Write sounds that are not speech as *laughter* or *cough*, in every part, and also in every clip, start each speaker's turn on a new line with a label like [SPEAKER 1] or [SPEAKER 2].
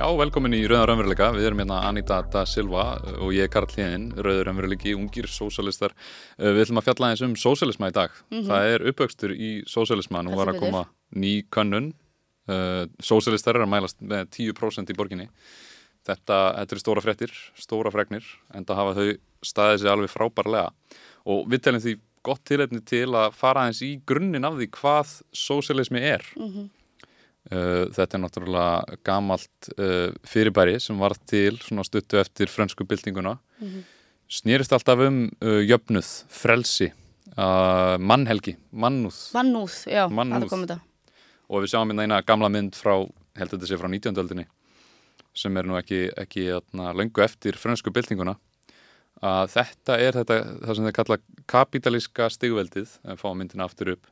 [SPEAKER 1] Já, velkomin í Rauðar Ömveruleika. Við erum hérna Anita da Silva og ég er Karl Híðin, Rauður Ömveruleiki, ungir sósalistar. Eh, við ætlum að fjalla eins um sósalisma í dag. Mm -hmm. Það er uppaukstur í sósalisma. Nú var að koma ný könnun. Uh, sósalistar er að mælast með 10% í borginni. Þetta, þetta er stóra frettir, stóra fregnir, en það hafa þau staðið sér alveg frábærlega. Og við telum því gott tilhefni til að fara eins í grunninn af því hvað sósalismi er. Mm -hmm. Uh, þetta er náttúrulega gamalt uh, fyrirbæri sem var til stuttu eftir frönsku byltinguna mm -hmm. snýrist alltaf um uh, jöfnuð, frelsi mannhelgi, mannúð
[SPEAKER 2] mannúð, já, mannúð.
[SPEAKER 1] og við sjáum hérna eina gamla mynd frá held að þetta sé frá 19. öldinni sem er nú ekki, ekki atna, lengu eftir frönsku byltinguna að þetta er þetta, það sem þeir kalla kapitalíska stigveldið, að fá myndina aftur upp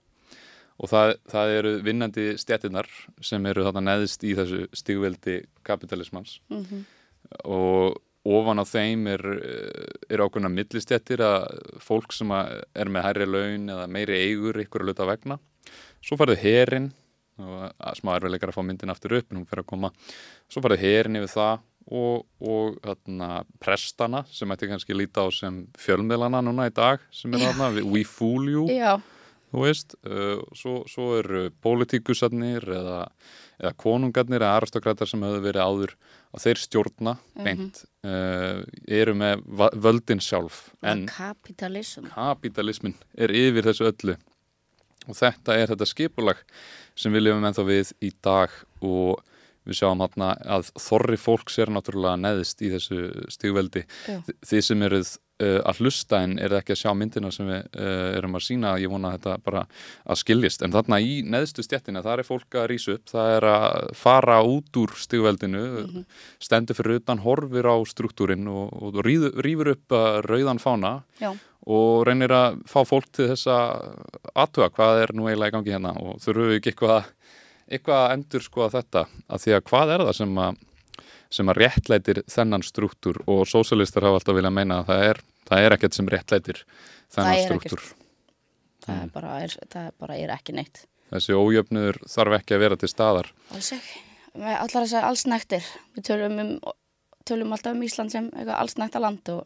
[SPEAKER 1] og það, það eru vinnandi stjættinar sem eru þarna neðist í þessu stigveldi kapitalismans mm -hmm. og ofan á þeim er, er ákveðna millistjættir að fólk sem er með hærri laun eða meiri eigur ykkur að luta vegna. Svo farðu herin og smá erfiðleikar að fá myndin aftur upp en hún fer að koma. Svo farðu herin yfir það og, og þarna, prestana sem ætti kannski líta á sem fjölmiðlana núna í dag sem er þarna, *laughs* we fool you.
[SPEAKER 2] Já
[SPEAKER 1] þú veist, uh, svo, svo eru pólitíkusarnir eða, eða konungarnir eða aristokrætar sem hefur verið áður að þeir stjórna mhm. beint, mm -hmm. uh, eru með völdin sjálf
[SPEAKER 2] en kapitalism.
[SPEAKER 1] kapitalismin er yfir þessu öllu og þetta er þetta skipulag sem við lifum ennþá við í dag og við sjáum hérna að þorri fólks er náttúrulega neðist í þessu stígveldi þið sem eruð uh, að hlusta en er ekki að sjá myndina sem við uh, erum að sína ég vona að þetta bara að skiljist en þarna í neðstu stjettina það er fólk að rýsa upp það er að fara út úr stigveldinu mm -hmm. stendur fyrir utan horfir á struktúrin og, og rýfur upp uh, rauðan fána
[SPEAKER 2] Já.
[SPEAKER 1] og reynir að fá fólk til þess að aðtuga hvað er nú eiginlega í gangi hérna og þurfu ekki eitthvað eitthvað að endur skoða þetta að því að hvað er það sem að sem að réttlætir þennan struktúr og sósalistar hafa alltaf viljað meina að það er, það er ekkert sem réttlætir þennan struktúr.
[SPEAKER 2] Það, mm. bara er, það bara er ekki neitt.
[SPEAKER 1] Þessi ójöfnur þarf ekki að vera til staðar.
[SPEAKER 2] Alls ekki, allar þess að alls nektir. Við tölum, um, tölum alltaf um Ísland sem alls nekta land og,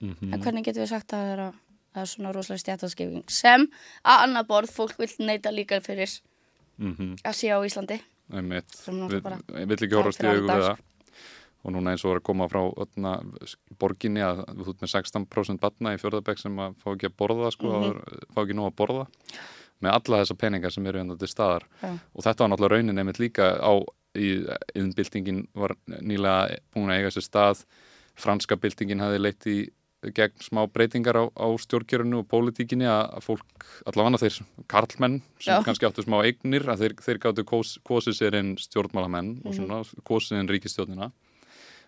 [SPEAKER 2] mm -hmm. en hvernig getur við sagt að það er, að, það er svona rosalega stjætaskiping sem að annar borð fólk vil neyta líka fyrir mm -hmm. að sé á Íslandi.
[SPEAKER 1] Við vill ekki horfast í það og núna eins og er að koma frá öllna, borginni að þú ert með 16% batna í fjörðabæk sem að fá ekki að borða sko, mm -hmm. fá ekki nú að borða með alla þessa peningar sem eru hérna til staðar ja. og þetta var náttúrulega raunin einmitt líka á í innbyltingin var nýlega búin að eiga sér stað franska byltingin hafi leitt í gegn smá breytingar á, á stjórnkjörunu og pólitíkinni að fólk, allavega þeir karlmenn sem Já. kannski áttu smá eignir að þeir, þeir gáttu kos, kosið sér einn stjórnmálamenn mm -hmm. og mhm. svona kosið einn ríkistjórnina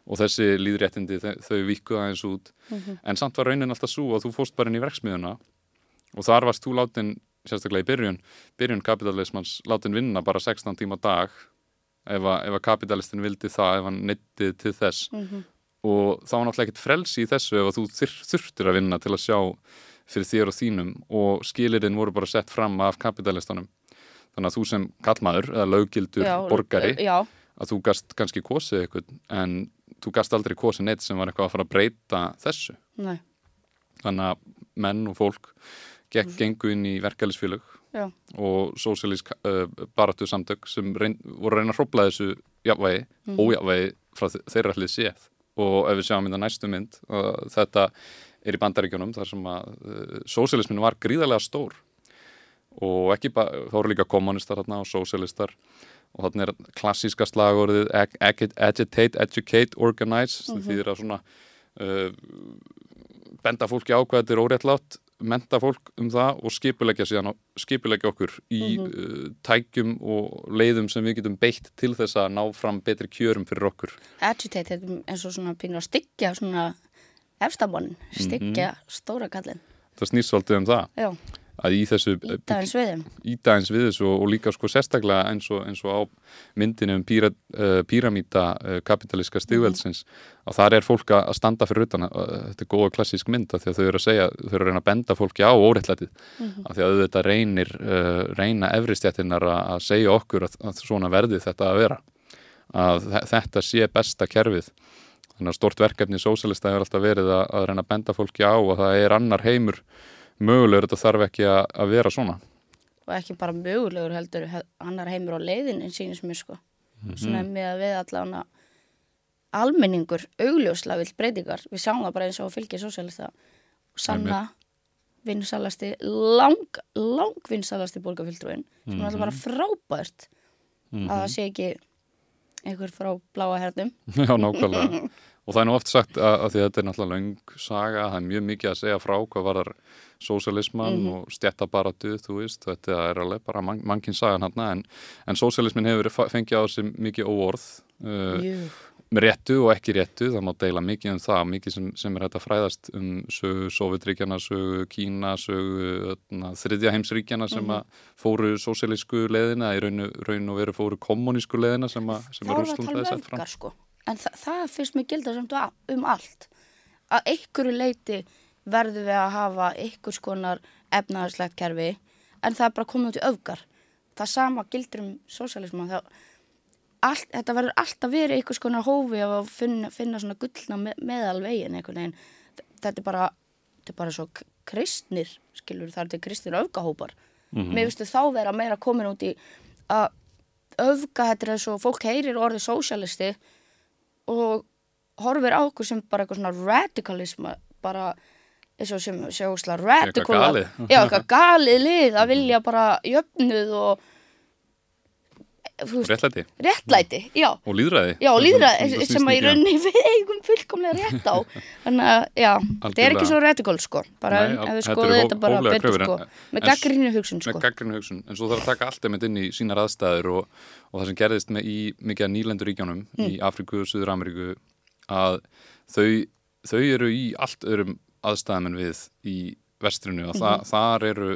[SPEAKER 1] og þessi líðréttindi þau, vikuða eins út mm -hmm. en samt var raunin alltaf svo að þú fóst bara inn í verksmiðuna og þar varst þú látin sérstaklega í byrjun, byrjun kapitalismans látin vinna bara 16 tíma dag ef að, ef að kapitalistin vildi það ef hann neyttið til þess mm -hmm. og þá var náttúrulega ekkert frelsi í þessu ef að þú þyr, þurftir að vinna til að sjá fyrir þér og þínum og skilirinn voru bara sett fram af kapitalistunum þannig að þú sem kallmaður eða löggildur já, borgari
[SPEAKER 2] já.
[SPEAKER 1] að þú gast kannski kosið eitthvað en þú gast aldrei kosin eitt sem var eitthvað að fara að breyta þessu
[SPEAKER 2] Nei.
[SPEAKER 1] þannig að menn og fólk gekk mm. gengu inn í verkefælisfélög og sósíalísk uh, baratu samtök sem reyn, voru að reyna að hrópla þessu jafnvægi, mm. ójafvægi frá þeirra hlið séð og ef við sjáum það næstu mynd uh, þetta er í bandaríkjónum þar sem að uh, sósíalismin var gríðarlega stór og ekki bara, þá eru líka kommunistar hérna og sósíalistar og þannig er klassíska slagorðið agitate, educate, organize mm -hmm. því það er svona uh, benda fólki á hvað þetta er óréttlátt menta fólk um það og skipulegja síðan skipulegja okkur í mm -hmm. uh, tækjum og leiðum sem við getum beitt til þess að ná fram betri kjörum fyrir okkur
[SPEAKER 2] Agitate er eins og svona pínur að styggja svona efstabonn, styggja mm -hmm. stóra kallin
[SPEAKER 1] Það snýst svolítið um það
[SPEAKER 2] Já
[SPEAKER 1] að í þessu
[SPEAKER 2] Ídæðins viðum
[SPEAKER 1] Ídæðins við þessu og, og líka sko sérstaklega eins og, eins og á myndinu um píra, uh, píramíta uh, kapitalíska stigveldsins mm. að þar er fólk að standa fyrir utan uh, þetta er góða klassísk mynd að því að þau eru að segja þau eru að reyna að benda fólki á óreitlætið mm -hmm. að því að þetta reynir uh, reyna efristjættinar að segja okkur að, að svona verði þetta að vera að þetta sé besta kerfið þannig að stort verkefni í sósalista hefur alltaf verið að, að reyna að benda fólki á og það er annar heimur mögulegur, þetta þarf ekki að, að vera svona
[SPEAKER 2] og ekki bara mögulegur heldur annar heimur á leiðin en sínist mér sko mm -hmm. svona með að við allavega almenningur augljósla vill breytingar, við sjáum það bara eins og fylgjið sósalista og sanna vinsalasti, lang, lang vinsalasti bólgafylgdrúin sem er alltaf bara mhm. frábært mm -hmm. að það sé ekki einhver frá bláa hernum. *laughs*
[SPEAKER 1] Já, nákvæmlega. Og það er nú oft sagt að, að þetta er náttúrulega laung saga, það er mjög mikið að segja frá hvað var þar sósialisman mm -hmm. og stjættabaratu, þú veist þetta er alveg bara man, mannkinn sagan hann en, en sósialismin hefur fengið á sig mikið óorð uh, réttu og ekki réttu, það má deila mikið um það, mikið sem, sem er hægt að fræðast um sögu Sovjetríkjana, sögu Kína, sögu öðna, þriðja heimsríkjana sem -hmm. að fóru sósialísku leðina, í raun, raun og veru fóru kommunísku leðina sem að, Rúsland
[SPEAKER 2] hefði sett fram. Sko. En þa það finnst mér gildar samt um allt, að einhverju leiti verður við að hafa einhvers konar efnaðarslegt kerfi, en það er bara komið út í öfgar. Það sama gildur um sósialismu, þá allt, þetta verður alltaf verið einhvers konar hófi að finna, finna svona gullna me, meðalvegin einhvern veginn. Þetta er bara, þetta er bara svo kristnir, skilur það er til kristnir öfgahópar. Mm -hmm. mér finnst þá vera meira komin út í að öfga, þetta er og fólk heyrir orðið sósialisti og horfir á okkur sem bara eitthvað svona radikalism bara eins og sem sjósla radikal já, eitthvað galið lið að vilja bara jöfnuð og
[SPEAKER 1] Réttlæti?
[SPEAKER 2] Réttlæti, já.
[SPEAKER 1] Og líðræði
[SPEAKER 2] Já, og líðræði sem að í rauninni *laughs* við eigum fullkomlega rétt á. Þannig að, já, þetta er ekki svo réttikól sko. Bara Nei, ef við skoðum þetta bara betur sko með gaggrinnu hugsun sko.
[SPEAKER 1] Með gaggrinnu hugsun, en svo þarf að taka allt einmitt inn í sínar aðstæður og, og það sem gerðist með í mikið af nýlenduríkjónum mm. í Afriku og Suður Ameríku að þau, þau eru í allt öðrum aðstæðum en við í vestrinu. Og mm -hmm. þar eru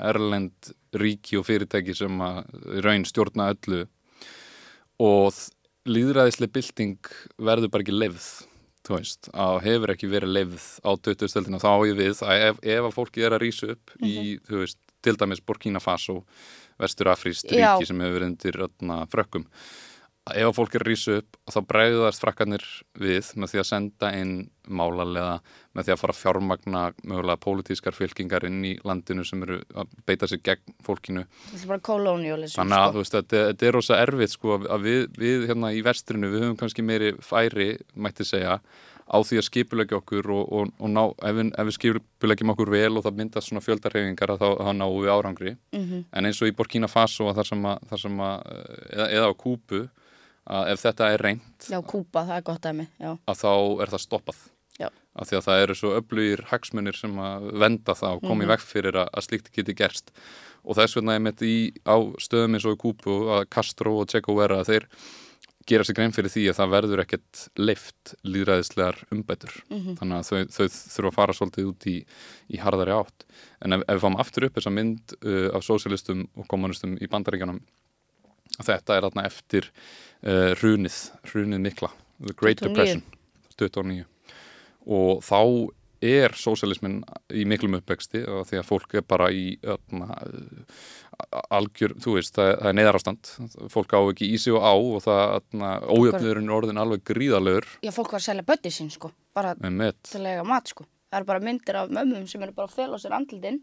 [SPEAKER 1] erlend ríki og fyrirtæki sem að raun stjórna öllu og líðræðislega bylting verður bara ekki lefð þú veist, að hefur ekki verið lefð á 20. stöldina, þá er við að ef, ef að fólki er að rýsa upp mm -hmm. í, mhm. þú veist, til dæmis Burkina Faso vestur Afríst ríki Já. sem hefur verið undir öllna frökkum ef að fólk er rýsa upp þá bregðast frakkanir við með því að senda inn málarlega með því að fara að fjármagna mögulega pólitískar fylkingar inn í landinu sem eru að beita sig gegn fólkinu
[SPEAKER 2] Þetta er bara kolóniólism
[SPEAKER 1] Þannig að sko. veist, þetta, þetta er ósa erfitt sko að við, við hérna í vestrinu við höfum kannski meiri færi mætti segja á því að skipulegja okkur og, og, og ná, ef við, við skipulegjum okkur vel og það myndast svona fjöldarhefingar þá, þá náum við árangri mm -hmm. en eins og í Burkina Faso þar sem að, þar sem að, eða, eða á Kúpu að ef þetta er reynd
[SPEAKER 2] Já, kúpa, það er gott aðmi
[SPEAKER 1] að þá er það stoppað Já. af því að það eru svo öflugir hagsmunir sem að venda það og komi mm -hmm. vekk fyrir að, að slíkt geti gerst og þess vegna ég mitt í á stöðum eins og kúpu að Castro og Che Guevara þeir gera sig grein fyrir því að það verður ekkert leift líðræðislegar umbætur mm -hmm. þannig að þau, þau þurfa að fara svolítið út í, í hardari átt en ef, ef við fáum aftur upp þessa mynd uh, af sósialistum og kommunistum í bandaríkjanum þetta er þarna eftir uh, hrunið, hrunið mikla The Great 29. Depression 29 og þá er sósialismin í miklum uppvexti og því að fólk er bara í öfna, algjör, þú veist, það, það er neðarástand fólk á ekki í sig og á og það ójöfniðurinn er orðin alveg gríðalögur
[SPEAKER 2] Já, fólk var að selja bötti sín sko bara til að lega mat sko. Það er bara myndir af mömmum sem eru bara að fel á sér andlitinn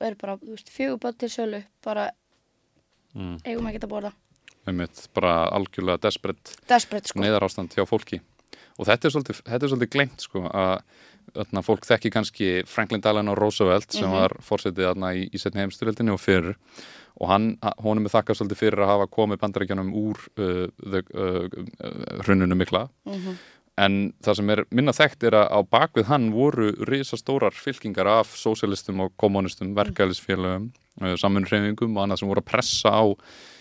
[SPEAKER 2] og eru bara, þú veist, fjögur bötti sölu bara mm. eigum ekki að borða
[SPEAKER 1] Einmitt, bara algjörlega desperate,
[SPEAKER 2] desperate sko.
[SPEAKER 1] neðarástand hjá fólki og þetta er svolítið, þetta er svolítið glemt sko, að öðna, fólk þekki kannski Franklin Delano Roosevelt sem mm -hmm. var fórsetið í, í setni heimstyrjöldinni og fyrir og hann, honum er þakkað svolítið fyrir að hafa komið bandarækjanum úr uh, uh, uh, hrununum mikla mm -hmm. En það sem er minna þekkt er að á bakvið hann voru risastórar fylkingar af sósialistum og kommunistum, verkefælisfélögum uh, samunreyfingum og annað sem voru að pressa á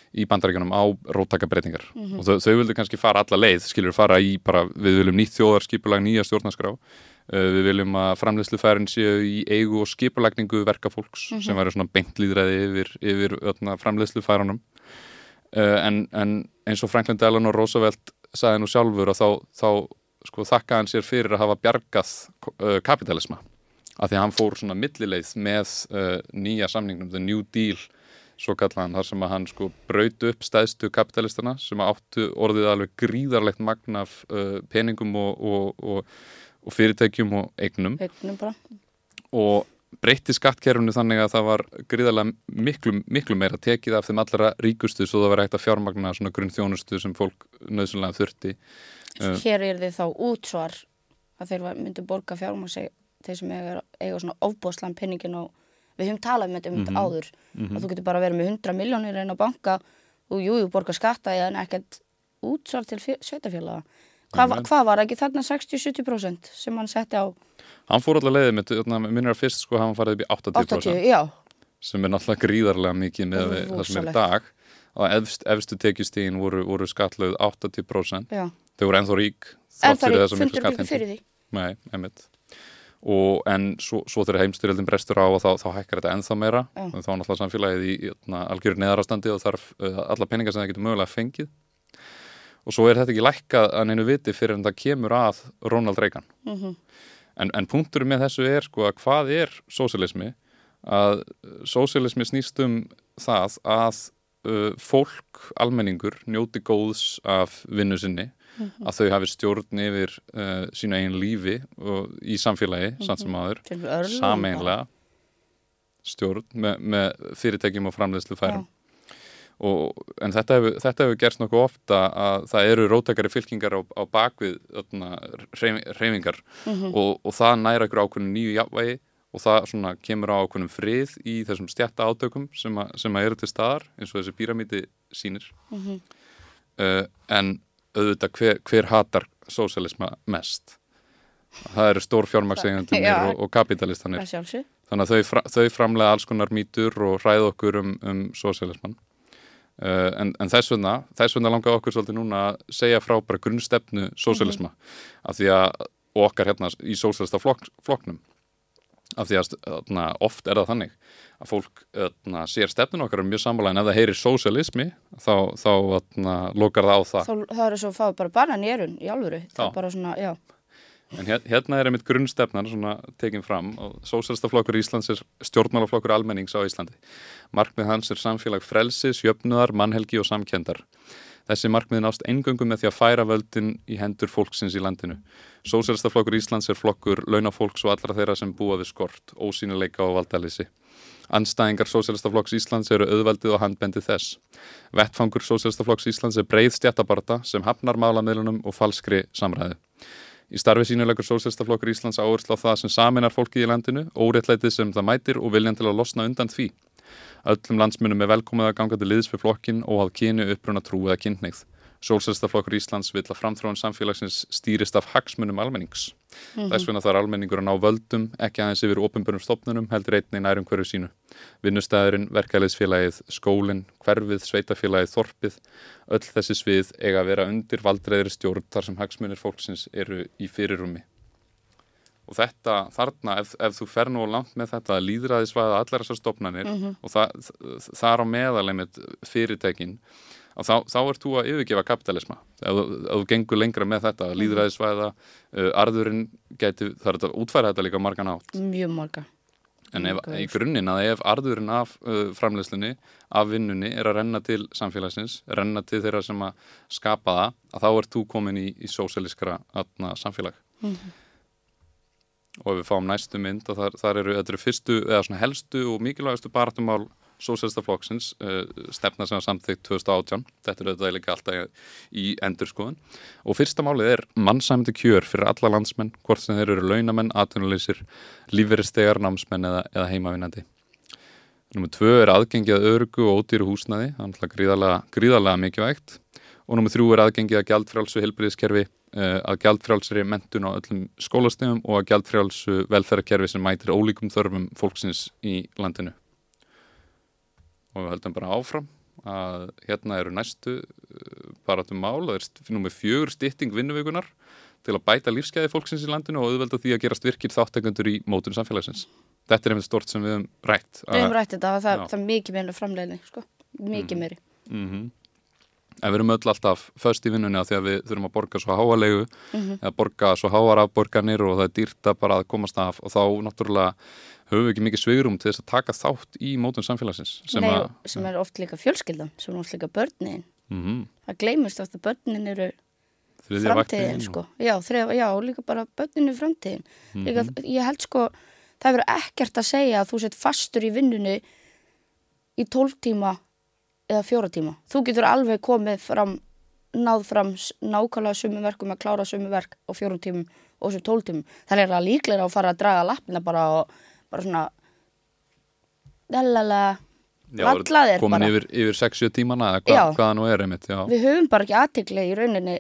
[SPEAKER 1] í bandaríkanum á róttakabreitingar mm -hmm. og þau, þau vildu kannski fara alla leið skilur fara í bara, við viljum nýtt þjóðarskipulag nýja stjórnarskrá uh, við viljum að framleysluferðin séu í eigu og skipulagningu verkafólks mm -hmm. sem væri svona beintlýðræði yfir, yfir framleysluferðunum uh, en, en eins og Franklin Delano Roosevelt sagði nú sjálfur að þá, þá sko, þakka hann sér fyrir að hafa bjargað uh, kapitalisma að því að hann fór svona millileið með uh, nýja samningnum, The New Deal svo kallaðan þar sem að hann sko braut upp stæðstu kapitalistana sem áttu orðið alveg gríðarlegt magna af uh, peningum og, og, og, og fyrirtækjum og eignum. Og breytti skattkerfunu þannig að það var gríðarlega miklu, miklu meira tekið af þeim allra ríkustu svo það var hægt að fjármagna svona grunn þjónustu sem fólk nöðsynlega þurfti
[SPEAKER 2] Svo hér er þið þá útsvar að þeir myndu borga fjármang sig þeir sem eiga, eiga svona ofbóðslan penningin og við höfum talað með þetta um áður að þú getur bara verið með 100 miljónir einn á banka og jú, jú, borga skatta en ekkert útsvar til sveitafélaga. Hvað,
[SPEAKER 1] Já,
[SPEAKER 2] va- hvað var ekki þarna 60-70% sem hann setti á?
[SPEAKER 1] Hann fór alltaf leiðið með, minnir að fyrst sko hann farið upp í 80%,
[SPEAKER 2] 80, já,
[SPEAKER 1] sem er náttúrulega gríðarlega mikið með við það sem er í dag. Og efst, efstu tekjustíðin voru, voru skattlöð 80%
[SPEAKER 2] já.
[SPEAKER 1] Þau voru ennþá rík
[SPEAKER 2] En
[SPEAKER 1] þrátt
[SPEAKER 2] það
[SPEAKER 1] fyrir þessa miklu
[SPEAKER 2] fundur ekki fyrir því.
[SPEAKER 1] Nei, einmitt. Og en svo, svo þegar heimstyrjöldin brestur á og þá, þá hækkar þetta ennþá meira. Og þá er náttúrulega samfélagið í, í algjör neðarastandi og þarf uh, alla peningar sem það getur mögulega fengið. Og svo er þetta ekki lækkað að neinu viti fyrir en það kemur að Ronald Reagan.
[SPEAKER 2] Mhm.
[SPEAKER 1] en, en punkturinn með þessu er sko að hvað er sósialismi að uh, sósialismi snýst um það að uh, fólk, almenningur njóti góðs af vinnu sinni að þau hafi stjórn yfir uh, sínu eigin lífi og í samfélagi, samt sem aður
[SPEAKER 2] bara.
[SPEAKER 1] sameinlega stjórn með, með fyrirtækjum og framleiðslu færum og, en þetta hefur, þetta hefur gerst nokkuð ofta að það eru rótækari fylkingar á, á bakvið hreyf, hreyfingar.
[SPEAKER 2] Mhm.
[SPEAKER 1] og, og það næra ykkur ákveðinu nýju jafnvægi og það svona kemur á ákveðnum frið í þessum stjætta átökum sem, a, sem að eru til staðar eins og þessi píramíti sínir
[SPEAKER 2] Mhm.
[SPEAKER 1] uh, en auðvitað hver, hver hatar sósialisma mest. Það eru stór fjármaksegjöndunir
[SPEAKER 2] Já.
[SPEAKER 1] og, og kapitalistanir þannig að þau, þau framlega alls konar mýtur og ræða okkur um, um sósialisman uh, en, en þess vegna þess vegna langar okkur svolítið núna að segja frá bara grunnstefnu sósialisma af því að okkar hérna í sósialista flokk, flokknum af því að þarna, oft er það þannig að fólk þarna, sér stefnun okkar mjög sammála en ef það heyrir sósialismi þá, þá þarna, lokar það á það
[SPEAKER 2] Þá það eru svo að fá bara banan í alvöru. Það
[SPEAKER 1] Já.
[SPEAKER 2] er bara svona, já.
[SPEAKER 1] En hér- hérna er einmitt grunnstefnan svona tekin fram og Sósælstaflokkur Íslands er stjórnmálaflokkur almennings á Íslandi. Markmið hans er samfélag frelsis, jöfnuðar, mannhelgi og samkendar. Þessi markmið nást engöngu með því að færa völdin í hendur fólksins í landinu. Sósælstaflokkur Íslands er flokkur launafólks og allra þeirra sem búa við skort, ósýnileika og valdalisi. Anstæðingar Sósælstaflokks Íslands eru auðveldið og handbendi þess. Vettfangur Sósælstaflokks Íslands er breið stjættabarta sem hafnar málamiðlunum og falskri samræði. Í starfi sínu leggur Sósélstaflokkur Íslands áherslu á það sem saminar fólkið í landinu, óréttlætið sem það mætir og viljan til að losna undan því. Öllum landsmunum er velkomið að ganga til liðs fyrir flokkin og að kynu uppruna trú eða kynneigð. Sólsælstaflokkur Íslands vill að framþróun samfélagsins stýrist af hagsmunum almennings. Þess vegna þarf almenningur að ná völdum, ekki aðeins yfir opinbjörnum stopnunum, heldur einnig nærum hverju sínu. Vinnustæðurinn, verkefliðsfélagið, skólinn, hverfið, sveitafélagið, þorpið, öll þessi svið eiga að vera undir valdreiðri stjórn þar sem hagsmunir fólksins eru í fyrirrumi. Og þetta þarna, ef, ef þú fer nú langt með þetta líðræðisvæða allar þessar stopnanir og það, það er á meðalegmið fyrirtækin, að þá, þá ert þú að yfirgefa kapitalisma. Ef, þú- ef þú gengur lengra með þetta, að líðræðisvæða, uh, arðurinn geti, það er að útfæra þetta líka margan átt.
[SPEAKER 2] Mjög marga.
[SPEAKER 1] En ef, í grunninn að ef arðurinn af uh, framleiðslunni, af vinnunni er að renna til samfélagsins, renna til þeirra sem að skapa það, að þá ert þú komin í, í sósíaliskra atna, samfélag. Og ef við fáum næstu mynd, að þar, þar eru, eru fyrstu, helstu og mikilvægastu baráttumál sósíalista flokksins, uh, stefna sem var samþykkt 2018, þetta eru þetta líka alltaf í endurskoðun. Og fyrsta málið er mannsæmdi kjör fyrir alla landsmenn, hvort sem þeir eru launamenn, atvinnuleysir, lífeyristegar, námsmenn eða, eða heimavinnandi. Númer tvö er aðgengið að örgu og ódýru húsnaði, það er náttúrulega gríðarlega, gríðarlega mikilvægt. Og númer þrjú er aðgengið að gjaldfrjálsu heilbriðiskerfi, uh, að gjaldfrjálsri mentun á öllum skólastegum og að gjaldfrjálsu velferðarkerfi sem mætir ólíkum þörfum fólksins í landinu. Og við höldum bara áfram að hérna eru næstu uh, baratum mál, það er st- númer fjögur stytting vinnuvikunar til að bæta lífskeiði fólksins í landinu og auðvelda því að gerast virkir þáttekundur í mótun samfélagsins. Þetta er einmitt stort sem við höfum rætt.
[SPEAKER 2] Við hefum rætt þetta það, það er mikið meira framleiðni, sko. Mikið meiri.
[SPEAKER 1] Mm En við erum öll alltaf föst í vinnunni að því að við þurfum að borga svo háalegu eða borga svo háar afborganir og það er dýrt að bara að komast af. Og þá náttúrulega höfum við ekki mikið svigurum til þess að taka þátt í mótun samfélagsins sem,
[SPEAKER 2] Nei,
[SPEAKER 1] að,
[SPEAKER 2] sem er oft líka fjölskyldan sem er oft líka börnin.
[SPEAKER 1] Mm
[SPEAKER 2] það gleymist oft að börnin eru
[SPEAKER 1] þriðja
[SPEAKER 2] framtíðin sko. já, þrjá, já, líka bara börnin er framtíðin. Líka,
[SPEAKER 1] Mhm.
[SPEAKER 2] ég held sko það verður ekkert að segja að þú sett fastur í vinnunni í 12 tíma eða fjóra tíma. Þú getur alveg komið fram náð fram nákvæmlega sumu verkum að klára sumu verk á fjórum tímum og þessum 12 tímum. Það er að líklega að fara að draga lappina bara og bara svona lalala vallaðir
[SPEAKER 1] komin
[SPEAKER 2] bara.
[SPEAKER 1] yfir, yfir 6-7 tímana eða hva, hvaða nú er einmitt já.
[SPEAKER 2] við höfum bara ekki aðtikli í rauninni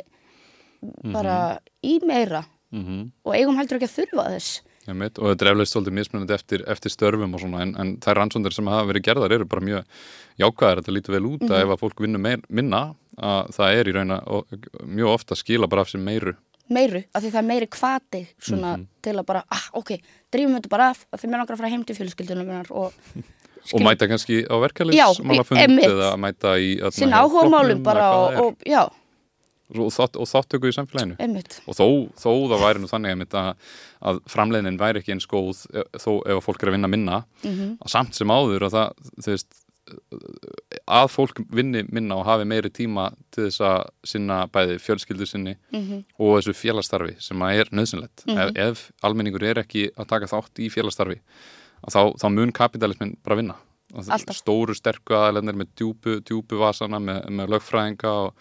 [SPEAKER 2] bara í meira
[SPEAKER 1] Mm
[SPEAKER 2] og eigum heldur ekki að þurfa þess
[SPEAKER 1] Einmitt, og þetta er eflaust svolítið mismunandi eftir, eftir störfum og svona en, en þær rannsóndir sem hafa verið gerðar eru bara mjög jákvæðar, þetta lítur vel út
[SPEAKER 2] Mhm.
[SPEAKER 1] að ef að fólk vinnur meir, minna að það er í raun að mjög ofta skila bara af sér meiru
[SPEAKER 2] meiru, af því það er meiri kvati svona
[SPEAKER 1] Mhm.
[SPEAKER 2] til að bara, ah, ok, drífum þetta bara af af því mér langar að fara heim til fjölskyldunum og
[SPEAKER 1] og mæta kannski á
[SPEAKER 2] Já,
[SPEAKER 1] verkefliðsmálafund
[SPEAKER 2] einmitt. sinna áhuga málum bara og, og já,
[SPEAKER 1] og, þátt, og þáttöku í samfélaginu.
[SPEAKER 2] Einmitt.
[SPEAKER 1] Og þó, þó það væri nú þannig einmitt að, að framleiðnin væri ekki eins góð e- þó ef fólk er að vinna minna.
[SPEAKER 2] Mm
[SPEAKER 1] að samt sem áður að það veist, að fólk vinni minna og hafi meiri tíma til þess að sinna bæði fjölskyldu sinni
[SPEAKER 2] Mhm.
[SPEAKER 1] og þessu félagstarfi sem að er nöðsynlegt ef, ef almenningur er ekki að taka þátt í félagstarfi að þá, þá mun kapitalismin bara vinna.
[SPEAKER 2] Alltaf.
[SPEAKER 1] stóru sterku aðalennir með djúpu, djúpu vasana með, með lögfræðinga og,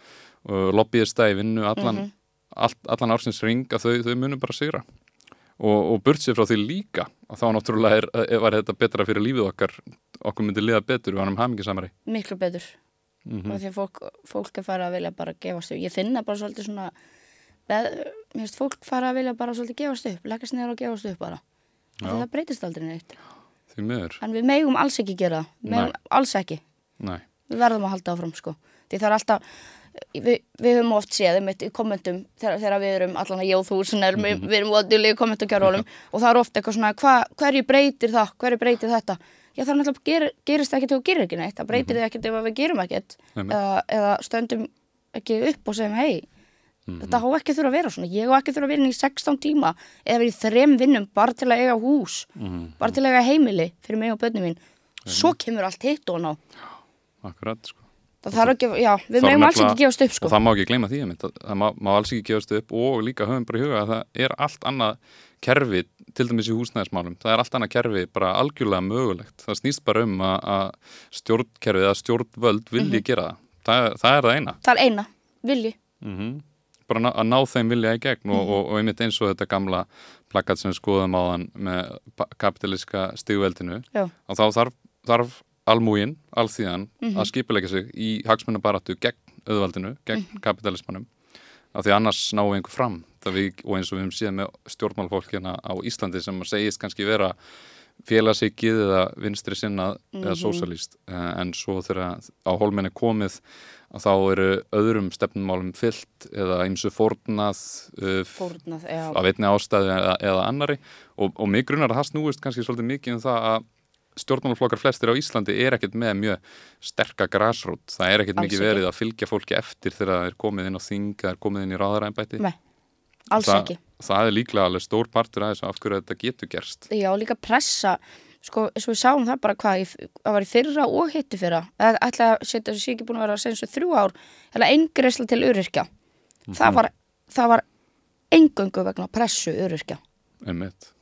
[SPEAKER 1] og lobbyista í vinnu allan,
[SPEAKER 2] Mhm.
[SPEAKER 1] all, allan ársins ring að þau, þau munum bara sigra. Og, og burt sér frá því líka að þá náttúrulega er, er, var þetta betra fyrir lífið okkar okkur myndi liða betur, við varum hamingisamari
[SPEAKER 2] miklu betur.
[SPEAKER 1] Mm
[SPEAKER 2] og því fólk, fólk er farið að vilja bara gefast upp. Ég finna bara svolítið svona mér finnst fólk farið að vilja bara svolítið gefast upp leggast niður og gefast upp bara. Og það breytist aldrei neitt.
[SPEAKER 1] Því miður,
[SPEAKER 2] en við megum alls ekki gera það. Megum alls ekki.
[SPEAKER 1] Næ
[SPEAKER 2] við verðum að halda áfram sko. Því það er alltaf við, við höfum oft séð einmitt í kommentum þegar, þegar við erum allan að jóð húsin mm við, við erum ódjúlega í kommentakjárólum *laughs* og það er ofta eitthvað svona hva, hverju breytir það, hverju breytir þetta? Já það er náttúrulega ger, gerist ekkert þú gerir ekki neitt. Það breytir mm ekkert ef við gerum ekkert. Eða, eða stöndum ekki upp og segjum hei þetta á ekki þurfa að vera svona. Ég á ekki þurfa að vera inn í 16 tíma eða verið í þrem vinnum bara til að eiga hús
[SPEAKER 1] Mhm.
[SPEAKER 2] bara til að eiga heimili fyrir mig og börnum mín. Svo kemur allt hitt og ná
[SPEAKER 1] akkurat sko
[SPEAKER 2] það þarf ekki, já, við
[SPEAKER 1] Það
[SPEAKER 2] megum alls ekki gefast upp sko.
[SPEAKER 1] og það má ekki gleyma því einmitt, að það má, má alls ekki gefast upp og líka höfum bara í huga að það er allt annað kerfi til dæmis í húsnæðismálum það er allt annað kerfi bara algjörlega mögulegt. Það snýst bara um að, að stjórnkerfið eða stjórnvöld vilji gera það. það það er það eina.
[SPEAKER 2] Það er eina, vilji.
[SPEAKER 1] mm bara ná, að ná þeim vilja í gegn og, og, og einmitt eins og þetta gamla plakat sem við skoðum á þann með kapitaliska stigveldinu og þá þarf, þarf almúgin, alþýðan að skipuleika sig í hagsmunabaratu gegn auðvaldinu, gegn kapitalismanum af því annars náum við einhver fram við, og eins og við höfum síðan með stjórnmálfólk hérna á Íslandi sem segist kannski vera félagsikið eða vinstri sinnað eða sósalíst en svo þegar á hólminni komið að þá eru öðrum stefnumálum fyllt eða fórnað uh,
[SPEAKER 2] Fórnað, já.
[SPEAKER 1] af einni ástæðu eða, eða annari og, og mig grunar að það snúist kannski svolítið mikið um það að stjórnmálaflokkar flestir á Íslandi er ekkert með mjög sterka grásrót, það er ekkert mikið verið að fylgja fólki eftir þegar það er komið inn á þing, það er komið inn í ráðaræmbæti
[SPEAKER 2] Nei, alls
[SPEAKER 1] það,
[SPEAKER 2] ekki.
[SPEAKER 1] það er líklega alveg stór partur af þessu af hverju þetta getur gerst.
[SPEAKER 2] Já, líka pressa, sko, og við sáum það bara hvað, það var í fyrra og hitti fyrra. Það ætla að setja þessu sé ekki búin að vera senst þrjú ár, eða eingreisla til öryrkja. það, var, það var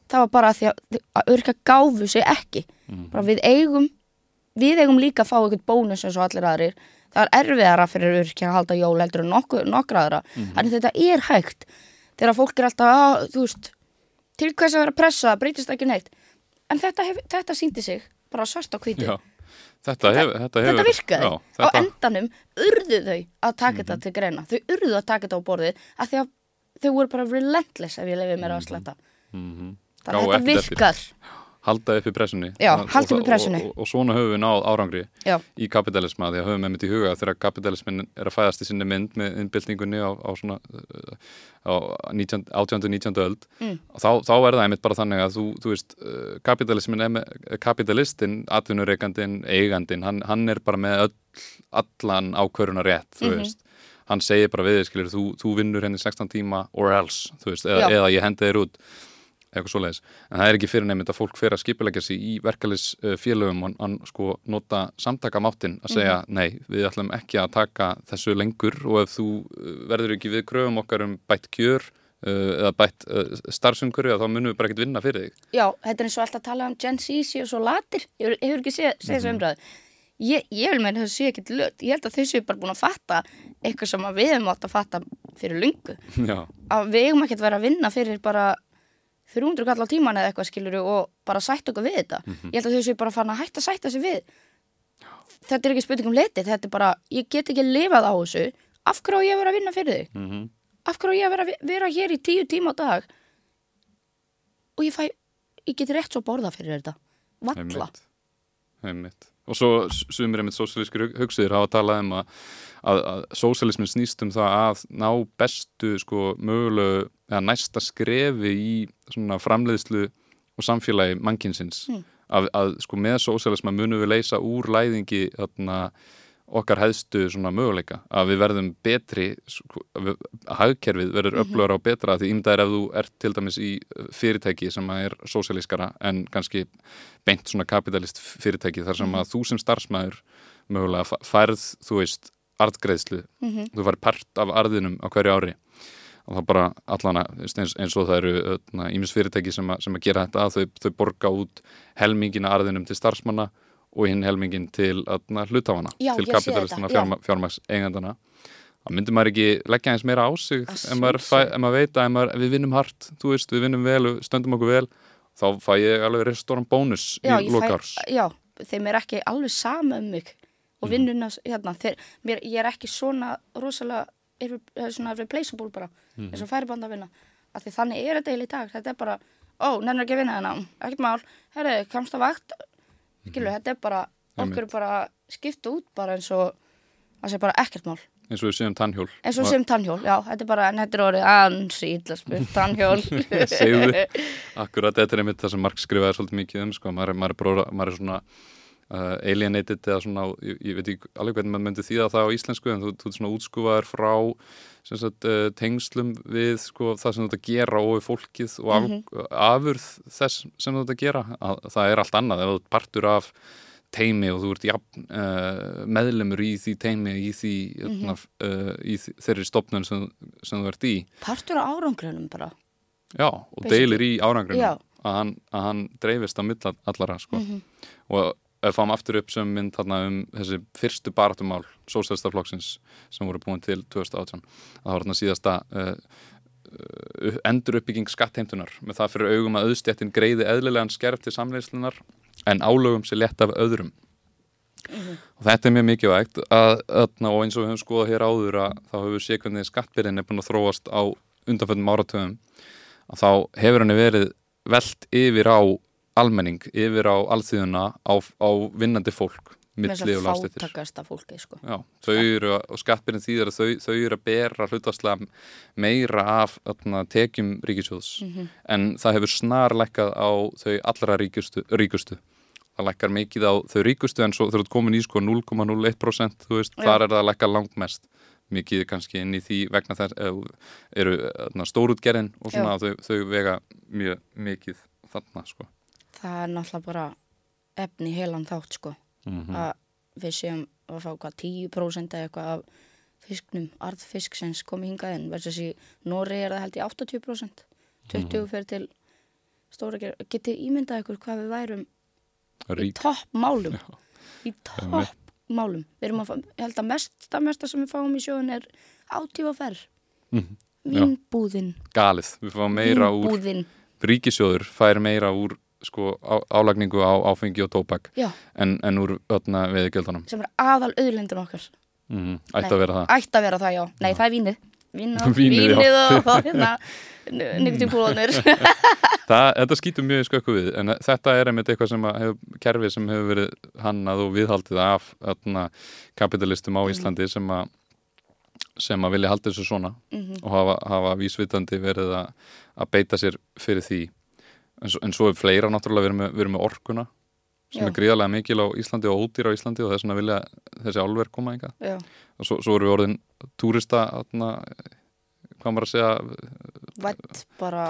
[SPEAKER 2] Það var bara því að, að öryrkja gáfu sig ekki. Bara við eigum, við eigum líka að fá eitthvað bónus eins og allir aðrir. Það er erfiðara fyrir öryrkja að halda jól heldur en nokkra aðra. En þetta er hægt. Þegar fólk er alltaf, að, þú veist, til hvers að vera að pressa, breytist ekki neitt. En þetta, hef, þetta síndi sig bara svart á hvítu.
[SPEAKER 1] Þetta, þetta, hefur,
[SPEAKER 2] Þetta virkaði.
[SPEAKER 1] já,
[SPEAKER 2] Á
[SPEAKER 1] þetta,
[SPEAKER 2] endanum urðu þau að taka þetta til greina. Þau urðu að taka þetta á borðið að þau voru bara relentless ef ég lefið mér að sletta.
[SPEAKER 1] mhm.
[SPEAKER 2] Þannig að þetta
[SPEAKER 1] ekkert eftir.
[SPEAKER 2] virkar.
[SPEAKER 1] halda upp í pressunni
[SPEAKER 2] Já,
[SPEAKER 1] Og-
[SPEAKER 2] í
[SPEAKER 1] og-
[SPEAKER 2] pressunni.
[SPEAKER 1] og, og, og svona höfum við náð árangri
[SPEAKER 2] Já.
[SPEAKER 1] í kapitalisma því að höfum einmitt í huga þegar kapitalismin er að fæðast í sinni mynd með innbyltingunni á, á svona uh, á 19, 18. 19. öld
[SPEAKER 2] Mm.
[SPEAKER 1] og þá, þá er það einmitt bara þannig að þú, þú veist, uh, kapitalismin er með, kapitalistinn, atvinnureikandinn eigandinn, hann, hann er bara með öll, allan ákvöruna rétt þú
[SPEAKER 2] Mhm.
[SPEAKER 1] veist, hann segir bara við þig, skilur, þú, þú vinnur henni 16 tíma or else, þú veist, eða, eða ég hendi þér út eitthvað svoleiðis, en það er ekki fyrir nefnd að fólk fer að skipilegja sig í verkefælisfélögum og hann sko nota samtakamáttin að segja mm -hmm. nei, við ætlum ekki að taka þessu lengur og ef þú uh, verður ekki við kröfum okkar um bætt kjör uh, eða bætt uh, starfsumkörju þá munum við bara ekkert vinna fyrir þig
[SPEAKER 2] Já, þetta er eins og alltaf að tala um Gen Z og svo latir, ég hefur ekki séð þessu mm -hmm. umræðu ég, ég vil meina þessu sé ekkert lögt ég held að þessu er bara búin að fatta eitthvað sem við hefum átt að fatta fyrir lungu *laughs* Já. að við hefum ekkert verið að vinna fyrir bara 300 kall á tíman eða eitthvað skiluru og bara sætt okkur við þetta. Mm -hmm. ég held að þau séu bara fann að hætta að sætta sig við. Þetta er ekki spurning um leti þetta er bara, ég get ekki lifað á þessu. Af hverju á ég vera að vinna fyrir þig? Mm -hmm. af hverju á ég að vera, vera hér í tíu tíma á dag? Og ég fæ ég get rétt svo borða fyrir þetta. Valla.
[SPEAKER 1] Heimitt og svo sumir einmitt sósíalískir hugsiðir hafa talað um að, að, að sósíalismin snýst um það að ná bestu sko mögulegu eða næsta skrefi í svona framleiðslu og samfélagi mannkinsins mm. að, að sko með sósialisma munum við leysa úr læðingi þarna okkar hæðstu svona möguleika að við verðum betri sko, að hagkerfið verður -hmm. upplöður á betra því ímdaðir ef þú ert til dæmis í fyrirtæki sem er sósialískara en kannski beint svona kapitalist fyrirtæki þar sem -hmm. að þú sem starfsmæður mögulega færð, þú veist, artgreðslu mm -hmm. þú færð part af arðinum á hverju ári og það bara allana eins, eins og það eru ímis fyrirtæki sem, a, sem að gera þetta að þau, þau borga út helmingina arðinum til starfsmanna og hinn helmingin til hlutafana, til kapitalistina fjármaks eigandana þá myndir maður ekki leggja eins meira á sig ef maður, maður veit að maður, við vinnum hart, þú veist, við vinnum vel stöndum okkur vel, þá fæ ég alveg restoran bónus
[SPEAKER 2] já,
[SPEAKER 1] í lokárs
[SPEAKER 2] Já, þeim er ekki alveg sama um mig og vinnuna, hérna, þeir, mér, ég er ekki svona rosalega svona replaceable bara mm. eins og færiband að vinna. Af því þannig er þetta eiginlega í dag þetta er bara, ó, nefnir ekki að vinna þennan ekkert mál, herru, kamst að vakt skilur, mm. þetta er bara okkur er bara skipta út bara eins og það sé bara ekkert mál.
[SPEAKER 1] Eins og við séum tannhjól.
[SPEAKER 2] Eins og við séum tannhjól, já, þetta er bara þetta er orðið ansi ídlaspil, tannhjól. *laughs*
[SPEAKER 1] Segðu, akkurat þetta er einmitt það sem Mark skrifaði svolítið mikið um sko, maður, maður, er, maður er svona uh, alienated eða svona, ég, ég veit ekki alveg hvernig maður myndi þýða það á íslensku en þú, þú er svona útskúfaður frá sagt, uh, tengslum við sko, það sem þú ert að gera og fólkið og af, mm -hmm. afurð þess sem þú ert að gera að, það er allt annað, ef þú partur af teimi og þú ert jafn, uh, meðlemur í því teimi í, því, mm -hmm. uh, í þeirri stopnun sem, sem þú ert í
[SPEAKER 2] Partur á árangrunum bara
[SPEAKER 1] Já, og Basically. deilir í árangrunum að hann, hann dreifist á millallara allara sko. mm -hmm. og fáum aftur upp sem mynd þarna um þessi fyrstu baratumál sósælstaflokksins sem voru búin til 2018 það var þarna síðasta uh, uh, endur uppbygging skattheimtunar með það fyrir augum að auðstjættin greiði eðlilegan skerf til samleyslunar en álögum sér lett af öðrum mm -hmm. og þetta er mjög mikilvægt að, að, og eins og við höfum skoðað hér áður að þá hefur sér hvernig skattbyrðin er búin að þróast á undanföldum áratöðum að þá hefur henni verið veld yfir á almenning yfir á alþýðuna á, á vinnandi fólk
[SPEAKER 2] að fátakasta fólki sko.
[SPEAKER 1] Já, þau eru, og skattbyrjun þýðar að þau, þau eru að bera hlutastlega meira af öfna, tekjum ríkisjóðs mm -hmm. en það hefur snarleikað á þau allra ríkustu, ríkustu. Það leikar mikið á þau ríkustu en svo þau eru komin í sko 0,01% þú veist, Já. þar er það að leika langt mest mikið kannski inn í því vegna þess eru stórútgerðin og svona þau, þau vega mjög mikið þarna sko
[SPEAKER 2] það er náttúrulega bara efni heilan þátt sko mm -hmm. að við séum að fá hvað 10% eða eitthvað af fisknum, arðfisk sem komi hingað inn versus í Nóri er það held í 80% 20 mm -hmm. fyrir til stóra gerð, getið ímyndað ykkur hvað við værum Rík. í topp málum Já. í topp málum við erum að, ég held að mest, það mesta sem við fáum í sjóðun er átífa ferr mm. Vínbúðin
[SPEAKER 1] Galið, við fáum meira
[SPEAKER 2] Vínbúðin. úr
[SPEAKER 1] Ríkisjóður fær meira úr sko á, álagningu á áfengi og tópak en, en úr öllna veðigjöldunum
[SPEAKER 2] sem er aðal auðlindun okkar
[SPEAKER 1] mm -hmm. ætti að vera það
[SPEAKER 2] ætti að vera það, já, nei já. það er vínið vínið, vínið og *laughs* hérna nýttum púlanir *laughs*
[SPEAKER 1] þetta skýtur mjög skökku við en þetta er einmitt eitthvað sem hefur kerfið sem hefur verið hannað og viðhaldið af öllna kapitalistum á mhm. Íslandi mm. sem að sem að vilja halda þessu svona mm -hmm. og hafa, hafa vísvitandi verið að, að beita sér fyrir því en svo, en svo er fleira náttúrulega við erum með, við erum með orkuna sem Já. er gríðarlega mikil á Íslandi og ódýr á Íslandi og þess vegna vilja þessi álverk koma enga og svo, svo erum við orðin túrista atna, hvað maður að segja
[SPEAKER 2] vætt bara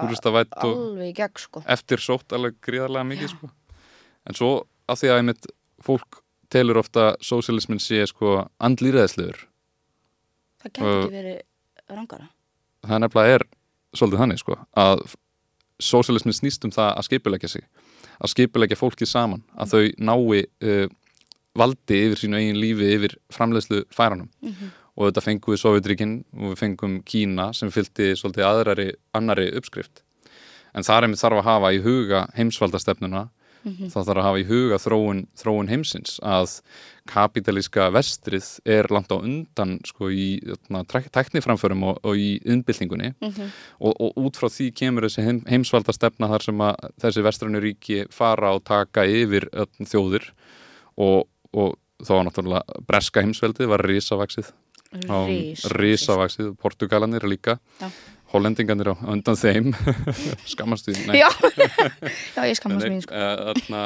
[SPEAKER 2] alveg í gegn sko.
[SPEAKER 1] eftir sótt alveg gríðarlega mikið sko. en svo að því að einmitt fólk telur ofta sósialismin sé sko andlýræðislegur
[SPEAKER 2] það gæti
[SPEAKER 1] Uh,
[SPEAKER 2] ekki verið rangara.
[SPEAKER 1] það nefnilega er svolítið þannig sko að sósialismin snýst um það að skipulegja sig að skipulegja fólkið saman að þau nái uh, valdi yfir sínu eigin lífi yfir framleiðslu færanum
[SPEAKER 2] Mhm.
[SPEAKER 1] og þetta fengum við Sovjetríkin og við fengum Kína sem fylgdi svolítið aðrari annari uppskrift en þar er mér þarf að hafa í huga heimsvaldastefnuna
[SPEAKER 2] Mhm.
[SPEAKER 1] þá þarf að hafa í huga þróun, þróun heimsins að kapitalíska vestrið er langt á undan sko í þarna, tæk- tækniframförum og, og í innbyltingunni
[SPEAKER 2] Mhm.
[SPEAKER 1] og, og út frá því kemur þessi heim, heimsvaldastefna þar sem að þessi vestrannu ríki fara og taka yfir þjóðir og, og þá var náttúrulega breska heimsveldið var risavaksið risavaksið, Portugalanir líka
[SPEAKER 2] Já.
[SPEAKER 1] Hollendinganir á undan þeim. *laughs* Skammastu
[SPEAKER 2] já, *laughs* já, ég skammast mín sko.
[SPEAKER 1] Þarna,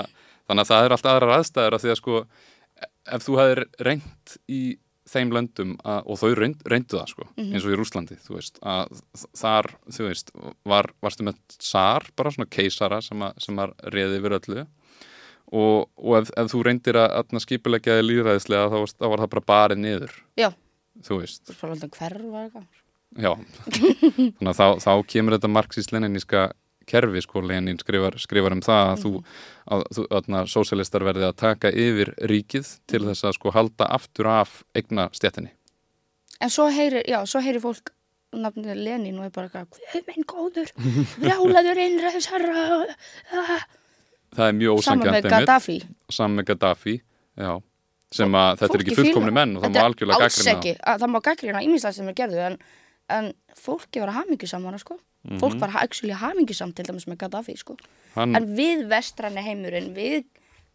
[SPEAKER 1] þannig að það er allt aðrar aðstæður af því að sko ef þú hefur reynt í þeim löndum að, og þau reynd, reyndu það sko eins og í Rúslandi, þú veist að þar, þú veist, var, varstu með sar, bara svona keisara sem að, sem að reði yfir öllu. Og, og ef, ef þú reyndir að, að skipulegja þig líðræðislega þá, þá var það bara barið niður
[SPEAKER 2] já,
[SPEAKER 1] þú veist,
[SPEAKER 2] er bara hverfa eitthvað
[SPEAKER 1] já. Þannig að þá, þá kemur þetta marxist-leniníska kerfi sko, Lenin skrifar, skrifar um það að þú, að, þú að, sósialistar verði að taka yfir ríkið til þess að sko halda aftur af eigna stjættinni
[SPEAKER 2] en svo heyrir, já, svo heyrir fólk nafnið Lenin og er bara eitthvað hvað minn góður, brjálaður innræðsarra
[SPEAKER 1] það er mjög
[SPEAKER 2] saman
[SPEAKER 1] ósangjant
[SPEAKER 2] með Gaddafi.
[SPEAKER 1] Saman með Gaddafi já, sem að þetta er ekki fullkomni menn og það má algjörlega
[SPEAKER 2] alls
[SPEAKER 1] gaggrina
[SPEAKER 2] ekki, að, það má gaggrina ímislegt sem er gerðu en, en fólki var hamingjusamana sko. fólk var actually hamingjusamt til dæmis með Gaddafi sko.
[SPEAKER 1] hann,
[SPEAKER 2] en við vestræni heimurinn við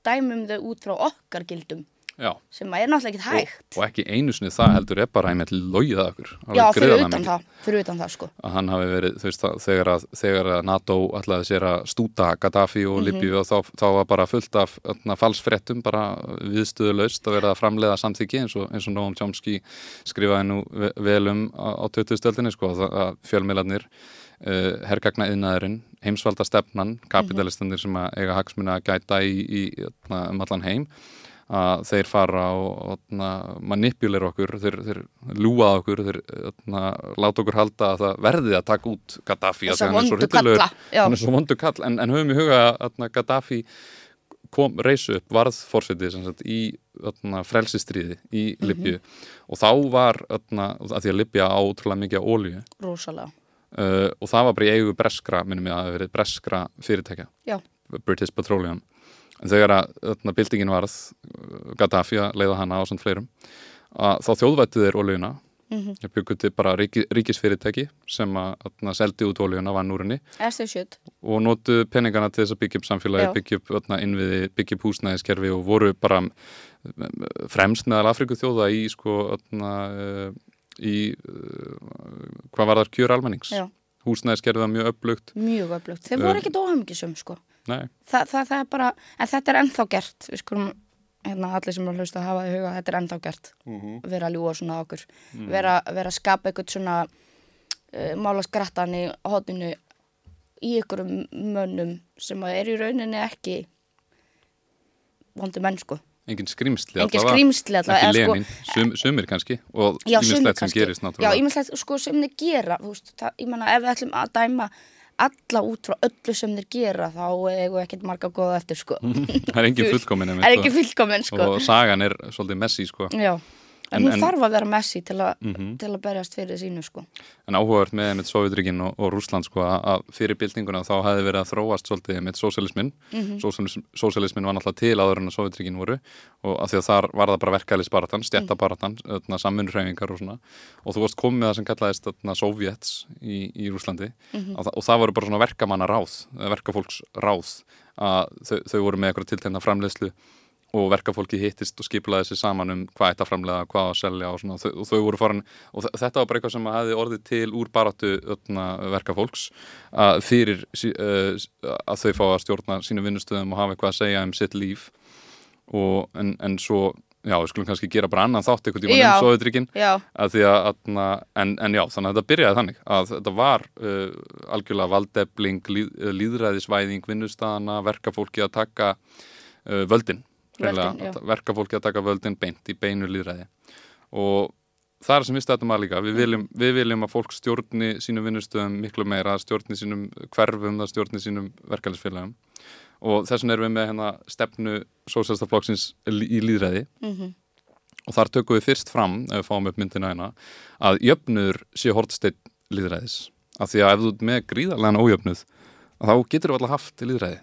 [SPEAKER 2] dæmum þau út frá okkar gildum
[SPEAKER 1] já,
[SPEAKER 2] sem er náttúrulega ekki hægt
[SPEAKER 1] og ekki einu sinni það heldur er bara logið að okkur
[SPEAKER 2] já, fyrir utan það, fyrir utan það sko.
[SPEAKER 1] að hann hafi verið, þú veist, það, þegar, að, þegar að NATO ætlaði sér að stúta Gaddafi
[SPEAKER 2] Mhm.
[SPEAKER 1] og Libyu og þá, þá var bara fullt af falsfrettum, bara viðstöðulaust að vera að framleiða samþyggi eins og, eins og Noam Chomsky skrifaði nú ve- vel um á, á 20. stöldinni sko, að, að fjölmiðlarnir uh, hergagna yðnaðurinn, heimsvalda stefnan kapitalistandir sem að eiga hagsmuna að gæta í, í um allan heim að þeir fara og manipulera okkur, þeir, þeir lúa okkur, þeir öðna, láta okkur halda að það verði að taka út Gaddafi því að hann er svo
[SPEAKER 2] já.
[SPEAKER 1] hann er svo vondu kall en, en höfum í huga að Gaddafi kom, reysu upp, varð fórseti sagt, í öðna, frelsistríði í
[SPEAKER 2] Mhm.
[SPEAKER 1] Libju og þá var öðna, að því að Libja á ótrúlega mikið ólíu uh, og það var bara í eigu breskra, minnum ég að það hafi verið breskra fyrirtækja.
[SPEAKER 2] Já,
[SPEAKER 1] British Petroleum en þegar að öðna, byltingin varð Gaddafi að leiða hana á samt fleirum að þá þjóðvættu þeir ólíuna
[SPEAKER 2] Mhm.
[SPEAKER 1] ég byggur til bara ríki, ríkisfyrirtæki sem að öðna, seldi út ólíuna vann
[SPEAKER 2] ST shit
[SPEAKER 1] og notu peningana til þess að byggja upp samfélagi, byggja upp innviði, byggja upp húsnæðiskerfi og voru bara mm, fremst meðal Afriku þjóða í sko öðna, uh, í uh, hvað var þar kjör almennings.
[SPEAKER 2] Já.
[SPEAKER 1] húsnæðiskerfið var mjög upplugt
[SPEAKER 2] mjög öflugt, þeir voru ekkert óhamingisum sko.
[SPEAKER 1] Nei,
[SPEAKER 2] Þa, það, það er bara, en þetta er ennþá gert. Við skulum, hérna allir sem er að hlusta að hafa í huga, þetta er ennþá gert. Vera að ljúa svona okkur. Vera, vera að skapa eitthvað svona uh, mála skrattan í hotinu í ykkurum mönnum sem að er í rauninni ekki vondi menn sko.
[SPEAKER 1] Engin skrimsli
[SPEAKER 2] engin
[SPEAKER 1] allavega. ekki
[SPEAKER 2] eða,
[SPEAKER 1] Lenin, sum, sumir kannski. Og
[SPEAKER 2] Já,
[SPEAKER 1] ímislegt sem gerist
[SPEAKER 2] Já,
[SPEAKER 1] náttúrulega
[SPEAKER 2] ímislegt sko sem þeir gera þú veist, það, ég menna ef við ætlum að dæma alla út frá öllu sem þeir gera þá eigum við ekkert marga góða eftir sko. *laughs*
[SPEAKER 1] Það er engin fullkomin
[SPEAKER 2] er
[SPEAKER 1] einmitt
[SPEAKER 2] ekki
[SPEAKER 1] og,
[SPEAKER 2] fullkomin sko.
[SPEAKER 1] Og sagan er svolítið messi sko.
[SPEAKER 2] Já, en,
[SPEAKER 1] En-
[SPEAKER 2] hún þarf að vera messi til, a,
[SPEAKER 1] Mhm.
[SPEAKER 2] til að berjast fyrir sínu sko
[SPEAKER 1] en áhugavert með einmitt Sovjetríkin og, og Rússland sko, að, að fyrir byltinguna þá hefði verið að þróast svolítið einmitt sósialismin
[SPEAKER 2] Mhm.
[SPEAKER 1] Sósialism, sósialismin var náttúrulega til áður en að Sovjetríkin voru og að því að þar var það bara verkælisbaratan, stjættabaratan mm. samvinnurhæfingar og svona og þú varst komið með það sem kallaðist Sovjets í, í Rúslandi
[SPEAKER 2] Mhm.
[SPEAKER 1] og, og það voru bara svona verkamanna ráð verkafólks ráð að þau, þau voru með eitthvað tiltegna framleiðslu og verkafólki hittist og skipulaði sér saman um hvað ætti að framleiða, hvað að selja og, svona, og, þau, voru farin og þetta var bara eitthvað sem hefði orðið til úr öðna, verkafólks að fyrir uh, að þau fá að stjórna sínu vinnustöðum og hafa eitthvað að segja um sitt líf. Og, en, en svo já, við skulum kannski gera bara annan þátt einhvern tíma um atna, en, en já, þannig að þetta byrjaði þannig að þetta var uh, algjörlega valdefling, líð, uh, líðræðisvæðing vinnustæðana, verkafólki að taka uh, völdin, verkafólki að taka völdin beint í beinu líðræði og það er sem við stættum að líka, við viljum, við viljum að fólk stjórni sínum vinnustöðum miklu meira, stjórni sínum hverfum, að stjórni sínum verkefælisfélagum og þess vegna erum við með hérna stefnu sósjálstaflokksins í líðræði
[SPEAKER 2] mhm,
[SPEAKER 1] og þar tökum við fyrst fram, ef við fáum upp myndina hérna, að jöfnur sé hortsteinn líðræðis. Af því að ef þú með gríðarlegan ójöfnuð, þá getur þú alltaf haft líðræði.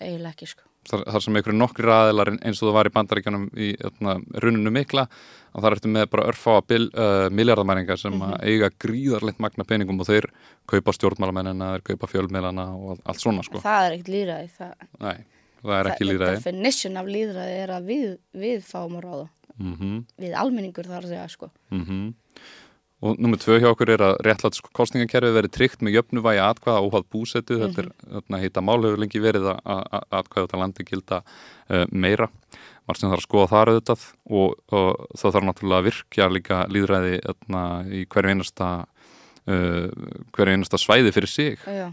[SPEAKER 2] eiginlega ekki sko
[SPEAKER 1] Þar, þar sem einhverju nokkri aðilar eins og það var í bandaríkjanum í öfna, runinu mikla, að þar ertu með bara örfá uh, miljardamæringar sem að eiga gríðarlegt magna peningum og þeir kaupa stjórnmálamennina, þeir kaupa fjölmiðlana og allt svona sko.
[SPEAKER 2] það er ekkert líðræði það,
[SPEAKER 1] Nei, það er ekki líðræði.
[SPEAKER 2] definition af líðræði er að við, við fáum að ráða.
[SPEAKER 1] Mm
[SPEAKER 2] við almenningur þar að segja sko.
[SPEAKER 1] Mm Og nummið tvö hjá okkur er að réttlætt kostningakerfið verið tryggt með jöfnuvægi atkvæða óháð búsetu. Þetta er þarna heita mál hefur lengi verið að að atkvæða á landi gilda uh, meira. Margt sem þarf að skoða þar auðvitað og, og það þarf náttúrulega að virkja líka líðræði þarna, í hverju einasta, uh, hverju einasta svæði fyrir sig.
[SPEAKER 2] já.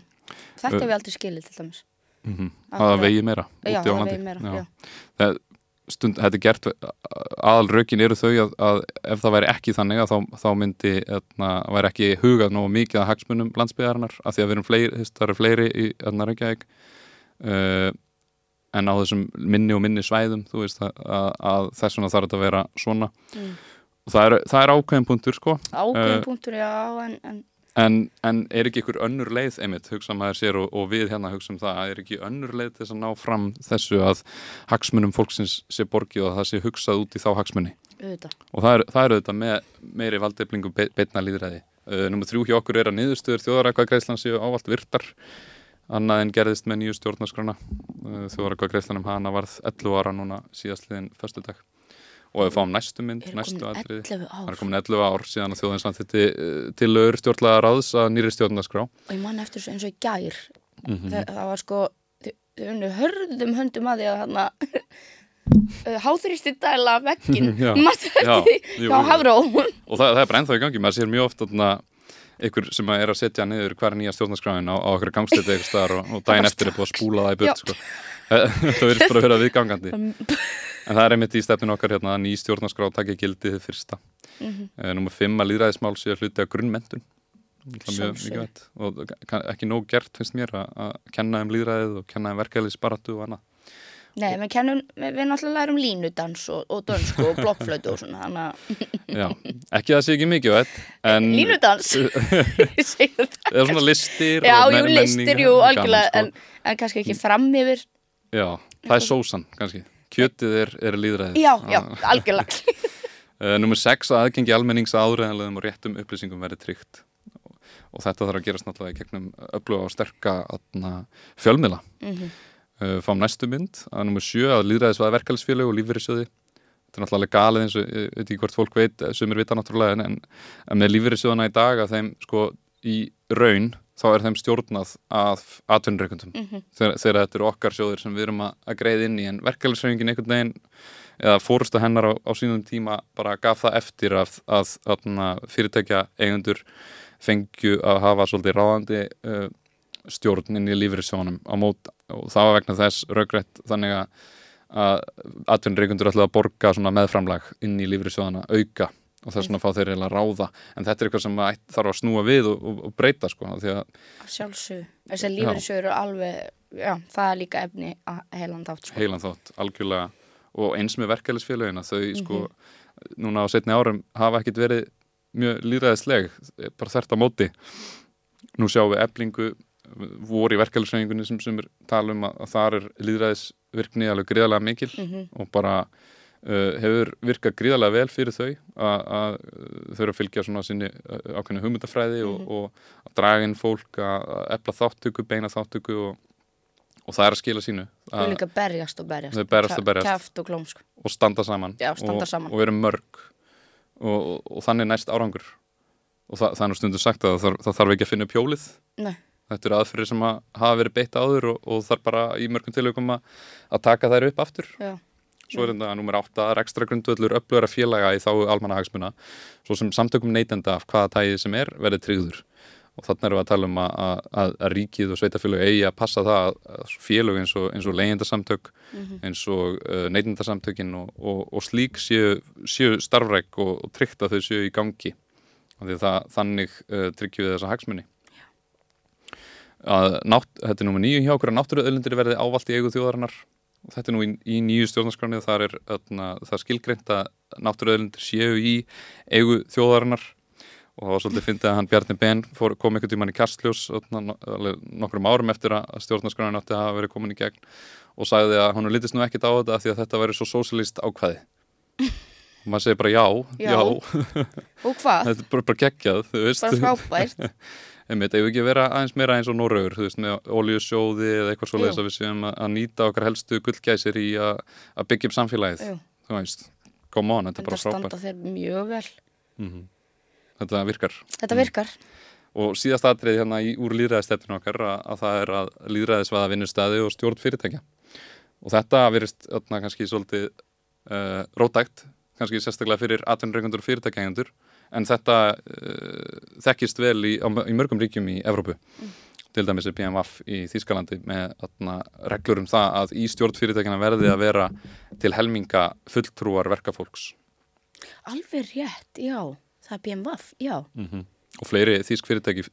[SPEAKER 2] þetta hef ég aldrei skilið til dæmis
[SPEAKER 1] Mm -hmm.
[SPEAKER 2] Af
[SPEAKER 1] Það vegi meira
[SPEAKER 2] já, það vegi meira, já.
[SPEAKER 1] Það, stund, þetta er gert aðal rökin eru þau að, að ef það væri ekki þannig að þá, þá myndi etna, væri ekki hugað nógu mikið að hagsmunum landsbyðarinnar af því að við erum fleiri, það eru fleiri í etna, Reykjavík. Uh, en á þessum minni og minni svæðum þú veist að, að, þess vegna þarf þetta að vera svona.
[SPEAKER 2] Mm.
[SPEAKER 1] og það er, það er ákveðin punktur sko.
[SPEAKER 2] Ákveðin
[SPEAKER 1] Eh,
[SPEAKER 2] punktur, já, en, en
[SPEAKER 1] En, en er ekki ykkur önnur leið einmitt, hugsa maður sér og, og við hérna hugsa um það, er ekki önnur leið til þess að ná fram þessu að hagsmunum fólksins sé borgið og að það sé hugsað út í þá hagsmunni
[SPEAKER 2] auðvitað.
[SPEAKER 1] Og það er, það er auðvitað með meiri valdeflingu be, beitna líðræði. Uh, Númer þrjú hjá okkur er að niðurstöður þjóðarækvað séu ávalt virtar annað en gerðist með nýju stjórnarskrana uh, þjóðarækvað hana varð 11 ára núna síðastliðin föstudag og við fáum næstu mynd, næstu
[SPEAKER 2] 11
[SPEAKER 1] Það er komin 11 ár síðan að þjóðin samþitti uh, til lögur stjórnlega ráðs að nýri stjórnarskrá.
[SPEAKER 2] og ég man eftir eins og í gær
[SPEAKER 1] Mm
[SPEAKER 2] Þa, það var sko þau unnu hörðum höndum að því að hann háþrýsti dæla veggin *laughs*
[SPEAKER 1] Já.
[SPEAKER 2] maður
[SPEAKER 1] Já,
[SPEAKER 2] eftir því
[SPEAKER 1] jú.
[SPEAKER 2] Hafró
[SPEAKER 1] Og það, það er bara ennþá í gangi. Maður sér mjög oft þarna ykkur sem er að setja niður hver nýja stjórnarskráin á, á okkur gangstötu eitthvað staðar og, og daginn eftir er búið að spúla það í burt. Sko. *laughs* það verður bara að vera viðgangandi. En það er einmitt í stefninu okkar hérna að ný stjórnarskrá takja gildi þið fyrsta. Mm. -hmm. Númer 5 að líðræðismál sé að hluti mikið veit. Og ekki nóg gert finnst mér að, kenna um líðræðið og kenna um verkefælisbaratu og annað.
[SPEAKER 2] Nei, við kennum, við, náttúrulega lærum línudans og, og dönsku og blokkflötu og svona að *laughs*
[SPEAKER 1] Já, ekki að það sé ekki mikið veit, en *laughs*
[SPEAKER 2] línudans *laughs*
[SPEAKER 1] eða svona listir
[SPEAKER 2] Já,
[SPEAKER 1] og
[SPEAKER 2] jú,
[SPEAKER 1] men-
[SPEAKER 2] listir,
[SPEAKER 1] menning,
[SPEAKER 2] jú, algjörlega
[SPEAKER 1] sko.
[SPEAKER 2] en, en kannski ekki fram yfir
[SPEAKER 1] Já, það er sósan kannski Kjötið er, er líðræðið
[SPEAKER 2] Já, já, *laughs* algjörlega.
[SPEAKER 1] Uh, Númer 6 að aðgengi almennings áræðanlegum og réttum upplýsingum verið tryggt. Og, þetta þarf að gerast náttúrulega í gegnum öfluga og sterka atna, fjölmiðla.
[SPEAKER 2] Mhm.
[SPEAKER 1] uh, Fám næstu mynd. Að númer 7 að líðræðisvæða verkefælisfélög og lífverðisjóði Þetta er náttúrulega galið eins og ég veit ekki hvort fólk veit sem er vita náttúrulega en, en, með lífverðisjóðana í dag að þeim sko í raun þá er þeim stjórnað af atvinnureikundum
[SPEAKER 2] Mhm.
[SPEAKER 1] þegar, þegar þetta eru okkar sjóðir sem við erum að, að greiða inn í en verkefælisreifingin einhvern veginn eða fórusta hennar á, á sínum tíma bara gaf það eftir að, að, að fyrirtækja eigendur fengju að hafa svolítið ráðandi uh, stjórn inn í lífriðsjónum á mót og það var vegna þess raugrætt þannig að að atvinnreikundur ætlaði að borga svona meðframlag inn í lífriðsjóðana auka og þess vegna fá þeir eiginlega að ráða. En þetta er eitthvað sem þarf að snúa við og, og, og breyta sko af því að
[SPEAKER 2] Sjálfsög, lífeyrissjóður eru alveg Já, það er líka efni að heilan þátt sko.
[SPEAKER 1] heilan þátt algjörlega. Og eins með verkefælisfélögina þau sko núna á setni árum hafa ekkit verið mjög líðræðisleg bara þert á móti. Nú sjáum við eblingu voru í verkefælisfélögingunni sem, sem er tala um að, að þar er líðræðisvirkni alveg gríðarlega mikil
[SPEAKER 2] Mhm.
[SPEAKER 1] og bara hefur virkað gríðarlega vel fyrir þau að, uh, þau eru að fylgja svona sinni uh, ákveðinu hugmyndafræði og, og að draga inn fólk að, efla þáttöku, beina þáttöku og, og það er að skila sínu.
[SPEAKER 2] Þau líka berjast og berjast.
[SPEAKER 1] Berjast og berjast.
[SPEAKER 2] Kæft og klóm sko.
[SPEAKER 1] og standa saman.
[SPEAKER 2] Já, standa saman.
[SPEAKER 1] og vera mörg. Og, þannig næst árangur. Og það, það er nú stundum sagt að það, það þarf ekki að finna upp hjólið.
[SPEAKER 2] Nei,
[SPEAKER 1] þetta eru aðferðir sem að hafa verið beitt áður og, og þarf bara í mörgum tilökum að, að taka þær upp aftur.
[SPEAKER 2] Já,
[SPEAKER 1] svo er þetta nummer 8, ekstra grundvöldur upplöra félaga í þá almannahagsmuna svo sem samtökum neytenda af hvaða tæði sem er verið tryggður. Og þannig erum við að tala um að, að, að ríkið og sveitafélög eigi að passa það að félög eins og, og leyendasamtök -hmm. eins og uh, neytendasamtökin og, og, og slík séu, séu starfræk og tryggt að þau séu í gangi. Það, þannig uh, tryggjum við þessa hagsmunni að nátt, þetta er nú með nýju hjá okkur að náttúruauðlindir verði ávalt í eigu þjóðarinnar þetta er nú í, í nýju stjórnarskráni þar er öðna, það skilgreint að náttúruauðlindir séu í eigu þjóðarinnar. Og það var svolítið fyndið að hann Bjarni Ben fór, kom einhvern tíman í Kastljós nokkrum árum eftir að stjórnarskránin átti að hafa verið komin í gegn og sagði að hann litist nú ekkit á þetta því að þetta væri svo sósilíst ákvæði. Og maður segi bara já, já, já.
[SPEAKER 2] og hvað? *laughs*
[SPEAKER 1] þetta er bara, bara geggjað
[SPEAKER 2] bara frábært *laughs*
[SPEAKER 1] einmitt, ef við ekki vera aðeins meira eins og Norröður þú veist, með óljusjóði eða eitthvað svo leiðis að við séum að nýta okkar helstu gullgæsir í að, að byggja upp samfélagið Jú. þú veist, come on, þetta er bara frábært
[SPEAKER 2] Þetta standa þér mjög vel mm -hmm
[SPEAKER 1] þetta virkar.
[SPEAKER 2] Þetta virkar.
[SPEAKER 1] Mm. Og síðast aðtrið hérna í, úr líðræðistefninu okkar að, að það er að líðræðisvaða vinnustæði og stjórn fyrirtækja. Og þetta öllna kannski svolítið uh, rótækt, kannski sérstaklega fyrir atvinnurreikundur og fyrirtækjahendur, en þetta uh, þekkist vel í, á, í mörgum ríkjum í Evrópu. Mm. Til dæmis er PMF í Þýskalandi með öllna, reglur um það að í stjórn fyrirtækjana verði að vera til helminga fulltrúar verkafólks.
[SPEAKER 2] Alveg rétt, já það er BMWF, já mm
[SPEAKER 1] -hmm. og fleiri þýsk fyrirtæki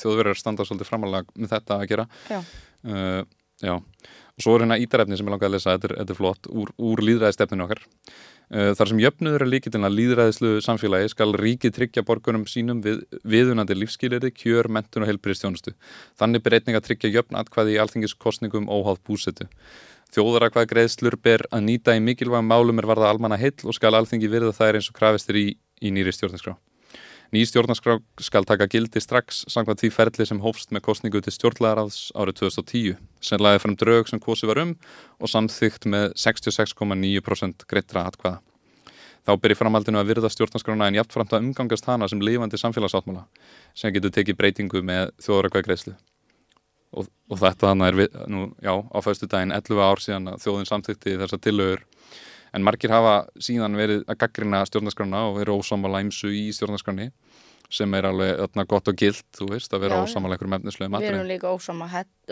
[SPEAKER 1] þjóðverðar standa svolítið framalega með þetta að gera
[SPEAKER 2] já,
[SPEAKER 1] uh, já. og svo er hérna ítarefni sem ég langaði að lesa þetta er, þetta er flott, úr, úr líðræðistefninu okkar þar sem jöfnuður er líkitin að líðræðislu samfélagi skal ríkið tryggja borgunum sínum við, viðunandi lífskýliri, kjör, mentun og heilbyrðistjónustu þannig ber einning að tryggja jöfn atkvæði í alþingiskostningum óháð búsetu Þjóðara hvað greiðslur ber að nýta í mikilvægum málum er varða almanna heill og skal alþingi virða þær eins og krafistir í í nýri stjórnarskrá. Ný stjórnarskrá skal taka gildi strax samkvæmt því ferli sem hófst með kostningu til stjórnlagaraðs árið 2010 sem laði fram draug sem kosi var um og samþygt með 66,9% greittra atkvaða. Þá byrjir framhaldinu að virða stjórnarskrána en jafnframt að umgangast hana sem lifandi samfélagsáttmála sem getur tekið breytingu með þjóðrakvæð greiðslu. Og, og þetta þannig er við, nú, já, á fæstu daginn 11 ár síðan að þjóðin samþykti þessa tilögur en margir hafa síðan verið að gaggrina stjórnarskrána og verið ósámála ímsu í stjórnarskráni sem er alveg öllna gott og gilt, þú veist, að vera ósámála einhverjum efnislega
[SPEAKER 2] matri. Við erum líka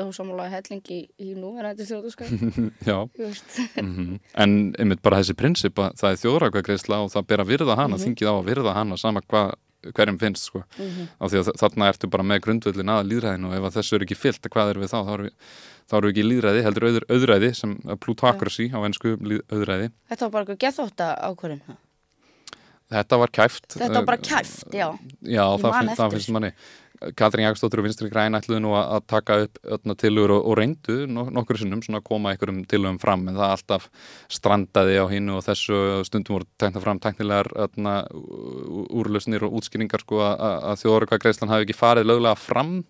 [SPEAKER 2] ósámála helling í, í nú en þetta er stjórnarskráni. *laughs*
[SPEAKER 1] Já, mm -hmm. en einmitt bara þessi prinsip að það er þjóðrækvæðgreisla og það ber að virða hana, mm -hmm. þingið á að virða hana sama hvað hverjum finnst sko. Mm -hmm. af því að þarna ertu bara með grundvöldin að líðræðinu og ef þessu er ekki fyllt, hvað er við þá? Þá erum við þá eru ekki líðræði, heldur auðræði sem plutocracy á ennsku auðræði.
[SPEAKER 2] Þetta var bara eitthvað gethótt ákvörðum?
[SPEAKER 1] Þetta var kæft.
[SPEAKER 2] Þetta var bara kæft, já.
[SPEAKER 1] Já, það, finn, það finnst manni. Katrín Jagstóttur og Vinstri Græn ætluði nú að taka upp tilur og, og reyndu nokkur sinnum svona að koma einhverjum tilugum fram en það alltaf strandaði á hinnu og þessu stundum voru teknað fram teknilegar úrlösnir og útskýringar sko að, þjóðorika greiðslan hafi ekki farið löglega fram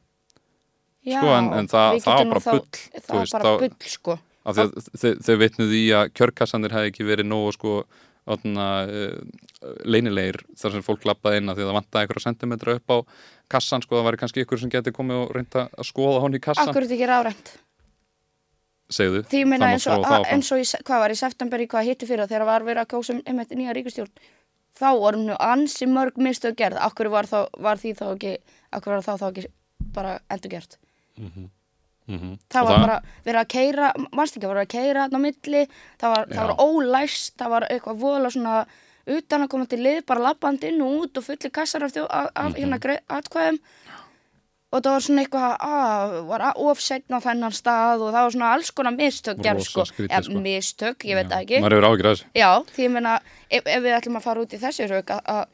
[SPEAKER 2] Já, sko,
[SPEAKER 1] en, en það, það var bara bull
[SPEAKER 2] það var bara bull sko
[SPEAKER 1] þau, veitnuði í að kjörkassanir hefði ekki verið nógu sko leinilegir þar sem fólk lappaði inn að því að það vantaði einhverja sentimetra upp á kassan sko, það væri kannski ykkur sem geti komið og reynda að skoða honni í kassan
[SPEAKER 2] Akkur er þetta ekki ráðrænt?
[SPEAKER 1] Segðu.
[SPEAKER 2] Því ég meina eins og, eins og í, hvað var í september í hvað hitti fyrir þegar var verið að kjósa um einmitt nýja ríkustjórn þá vorum nú ansi mörg mistu að gerða Akkur var, þá, var því þá ekki Akkur var þá þá ekki bara endur gert mm -hmm. Mm -hmm. það var það... bara verið að keira mannstíkja var að keira þarna á milli það var, það var ólæst, það var eitthvað vola svona utan að koma til lið bara lappandi inn og út og fulli kassar af, af, mm -hmm. hérna atkvæðum. Og það var svona eitthvað að var ofsegn á þennan stað og það var svona alls konar mistök gerð sko, eða sko. mistök, ég veit ekki.
[SPEAKER 1] Maður hefur ágjörðast
[SPEAKER 2] já, því ég meina, ef, ef við ætlum að fara út í þessi rauk að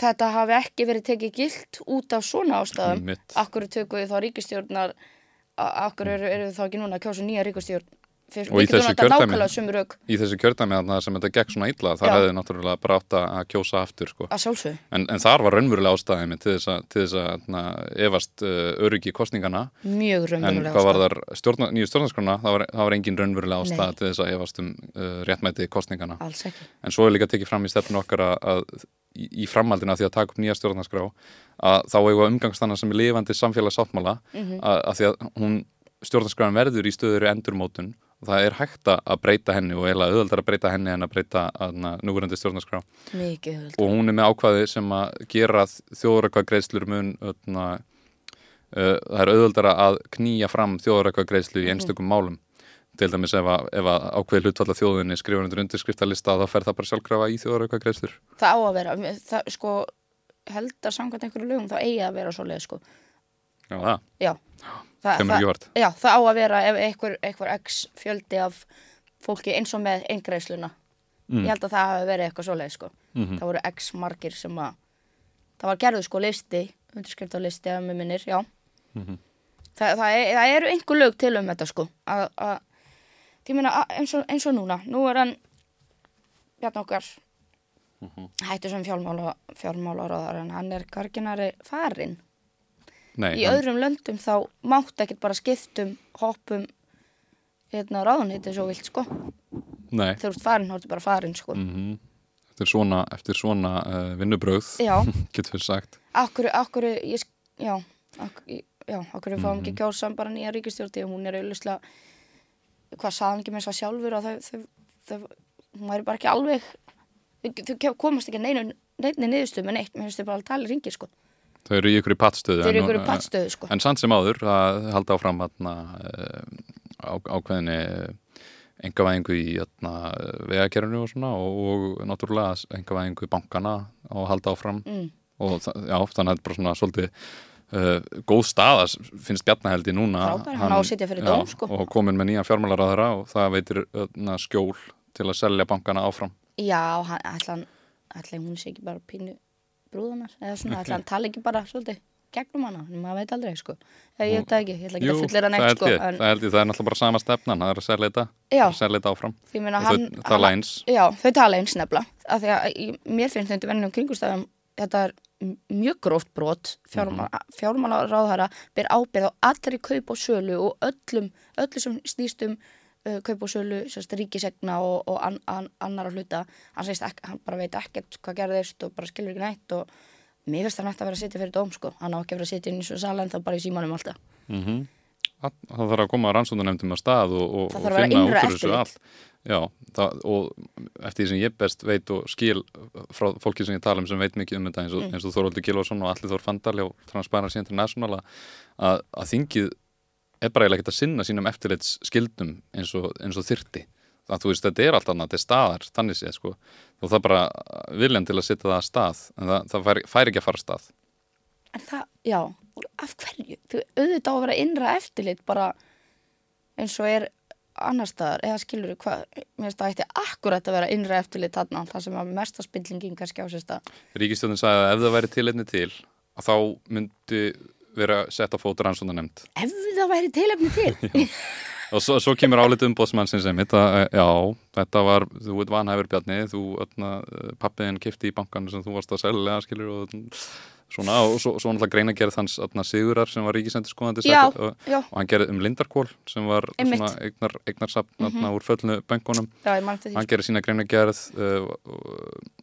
[SPEAKER 2] þetta hafi ekki verið tekið gilt út af svona ástæðum akkur tökum við þá ríkistjórnar akkur eru, eru þá ekki núna að kjósa nýja ríkistjórn
[SPEAKER 1] Fyrst, og í þessu, kjördæmi, í þessu kjördæmi sem þetta gekk svona illa þar hefði náttúrulega bara átt að kjósa aftur sko. en, en þar var raunverulega ástæðið til þess að, efast uh, öryggi kostningana
[SPEAKER 2] mjög raunverulega
[SPEAKER 1] ástæðið stjórna, nýju stjórnarskrona það var, það var engin raunverulega ástæðið til þess að efast um uh, réttmæti kostningana en svo er líka tekið fram í stefnu okkar að, að í, í framhaldina því að taka upp nýja stjórnarskrá að þá hefur umgangstanna sem er lifandi samfélagsáttmála mm -hmm. að, því að hún stjórnarskráin verður í stöður endurmótun það er hægt að breyta henni og eiginlega auðvöldar að breyta henni en að breyta núverandi stjórnarskrá. Og hún er með ákvaði sem að gera þjóðurakvað greiðslur mun öðna, uh, það er auðvöldar að knýja fram þjóðurakvað greiðslu í einstökum málum til dæmis ef að, ef að ákveði hlutfalla þjóðinni skrifur undir undirskriftalista þá fer það bara sjálfkrafa í þjóðurakvað greiðslur
[SPEAKER 2] Það á að vera, það sko held að samkvæmt einhverju lögum þá eigi að vera svo leið sko
[SPEAKER 1] Já, það?
[SPEAKER 2] Já.
[SPEAKER 1] Það vart.
[SPEAKER 2] Já, það á að vera ef einhver, einhver x fjöldi af fólki eins og með eingreisluna. Mm. Ég held að það hafi verið eitthvað svoleið, sko. Mm -hmm. Það voru x margir sem að, það var gerðu sko listi, undirskrift á listi af með minnir, já. Mm -hmm. það, það, það eru einhver lög til um þetta, sko. Að, að, ég meina, eins eins og núna, nú er hann, hérna okkar, -hmm. hættu sem fjármála, fjármálaráðar, en hann er karginari farinn. Nei, í hann... öðrum löndum þá mátt ekkert bara skiptum hoppum hérna ráðunhýtti svo vilt sko
[SPEAKER 1] Nei.
[SPEAKER 2] þegar þú ert farin, þá ertu bara farin sko mm -hmm.
[SPEAKER 1] Eftir svona, eftir svona uh, vinnubröð *laughs* getur við sagt
[SPEAKER 2] Akkur, akkur, ég, já akkur, já, akkur við fáum mm -hmm. ekki mhm. kjórsan bara nýja ríkistjórti og hún er auðvitað hvað saðan ekki með þess að sjálfur og þau, þau, hún væri bara ekki alveg þau komast ekki neinu neinu niðurstöð með neitt, mér finnst þau bara að tala í ringi sko
[SPEAKER 1] Þau eru í ykkur í pattstöðu.
[SPEAKER 2] Þau eru í ykkur í pattstöðu, sko.
[SPEAKER 1] En sann sem áður, að halda áfram atna, eh, á, ákveðinni engavæðingu í vegakerfinu og svona og, og náttúrulega engavæðingu í bankana og halda áfram mm. og já, þannig að þetta er bara svona svolítið uh, góð stað finnst Bjarnahældi núna.
[SPEAKER 2] Frábær, hann að dóm, sko.
[SPEAKER 1] Og komin með nýja fjármálaráðara og það veitir öðna, skjól til að selja bankana áfram.
[SPEAKER 2] Já, hann, ætla hún sé ekki bara pínu brúðunar eða svona, okay. hann tala ekki bara svolítið gegnum hana, maður veit aldrei sko. Ég veit það ekki, ég ætla ekki Jú, að fullera neitt sko
[SPEAKER 1] en... það, það er náttúrulega bara sama stefnan það er að sérleita, sérleita áfram.
[SPEAKER 2] Og
[SPEAKER 1] hann, þau tala eins.
[SPEAKER 2] já, þau tala eins nefnilega að mér finnst þetta vennum kringustafum þetta er mjög gróft brot. Fjármálaráðhara ber ábyrð á allri kaup og sölu og öllum, öllu sem snýst um uh, kaup og sölu, ríkisegna og, og an, an, annar að hluta. Hann, ekki, hann bara veit ekkert hvað gerðist og bara skilur ekki nætt og mér finnst það nætt að vera að sitja fyrir dóm sko. Hann á ekki að vera að sitja inn í svo salen þá bara í símanum alltaf.
[SPEAKER 1] Mm -hmm. Það þarf að koma að rannsóndanemndum að stað og, og, og finna út úr þessu all Já, það, og eftir því sem ég best veit og skil frá fólki sem ég tala um sem veit mikið um þetta eins og, mm. og Þorvaldur Gilvarsson og Allir Þór Fandal og Transparency International að, að þingið er bara ekkert að sinna sínum eftirleits skildum eins og, eins og þyrti að þú veist, þetta er allt annað, þetta er staðar þannig séð, sko, og það er bara viljan til að setja það að stað, en það, það fær, fær ekki að fara að stað
[SPEAKER 2] En það, já, af hverju? Þú auðvitað á að vera innra eftirlit bara eins og er annar staðar, eða skilur þú hvað mér finnst það ætti akkurat að vera innra eftirlit þarna, það sem að mesta spillingin kannski á sér stað.
[SPEAKER 1] Ríkistjóðin sagði að ef það væri tilitni til að þá myndi vera sett á fótur hans og það nefnd
[SPEAKER 2] Ef það væri tilöfni til? *laughs*
[SPEAKER 1] Og svo, svo kemur álitið um bóðsmannsins sem þetta, já, þetta var þú veit vanhæfur bjarni, þú pappiðin kifti í bankan sem þú varst að selja skilur og svona og svo, svo náttúrulega greina gerð hans atna, Sigurar sem var ríkisendur skoðandi og, og hann gerði um Lindarkól sem var svona eignar, eignarsapn mm -hmm. úr föllnu bengunum hann gerði sína greina gerð uh, uh,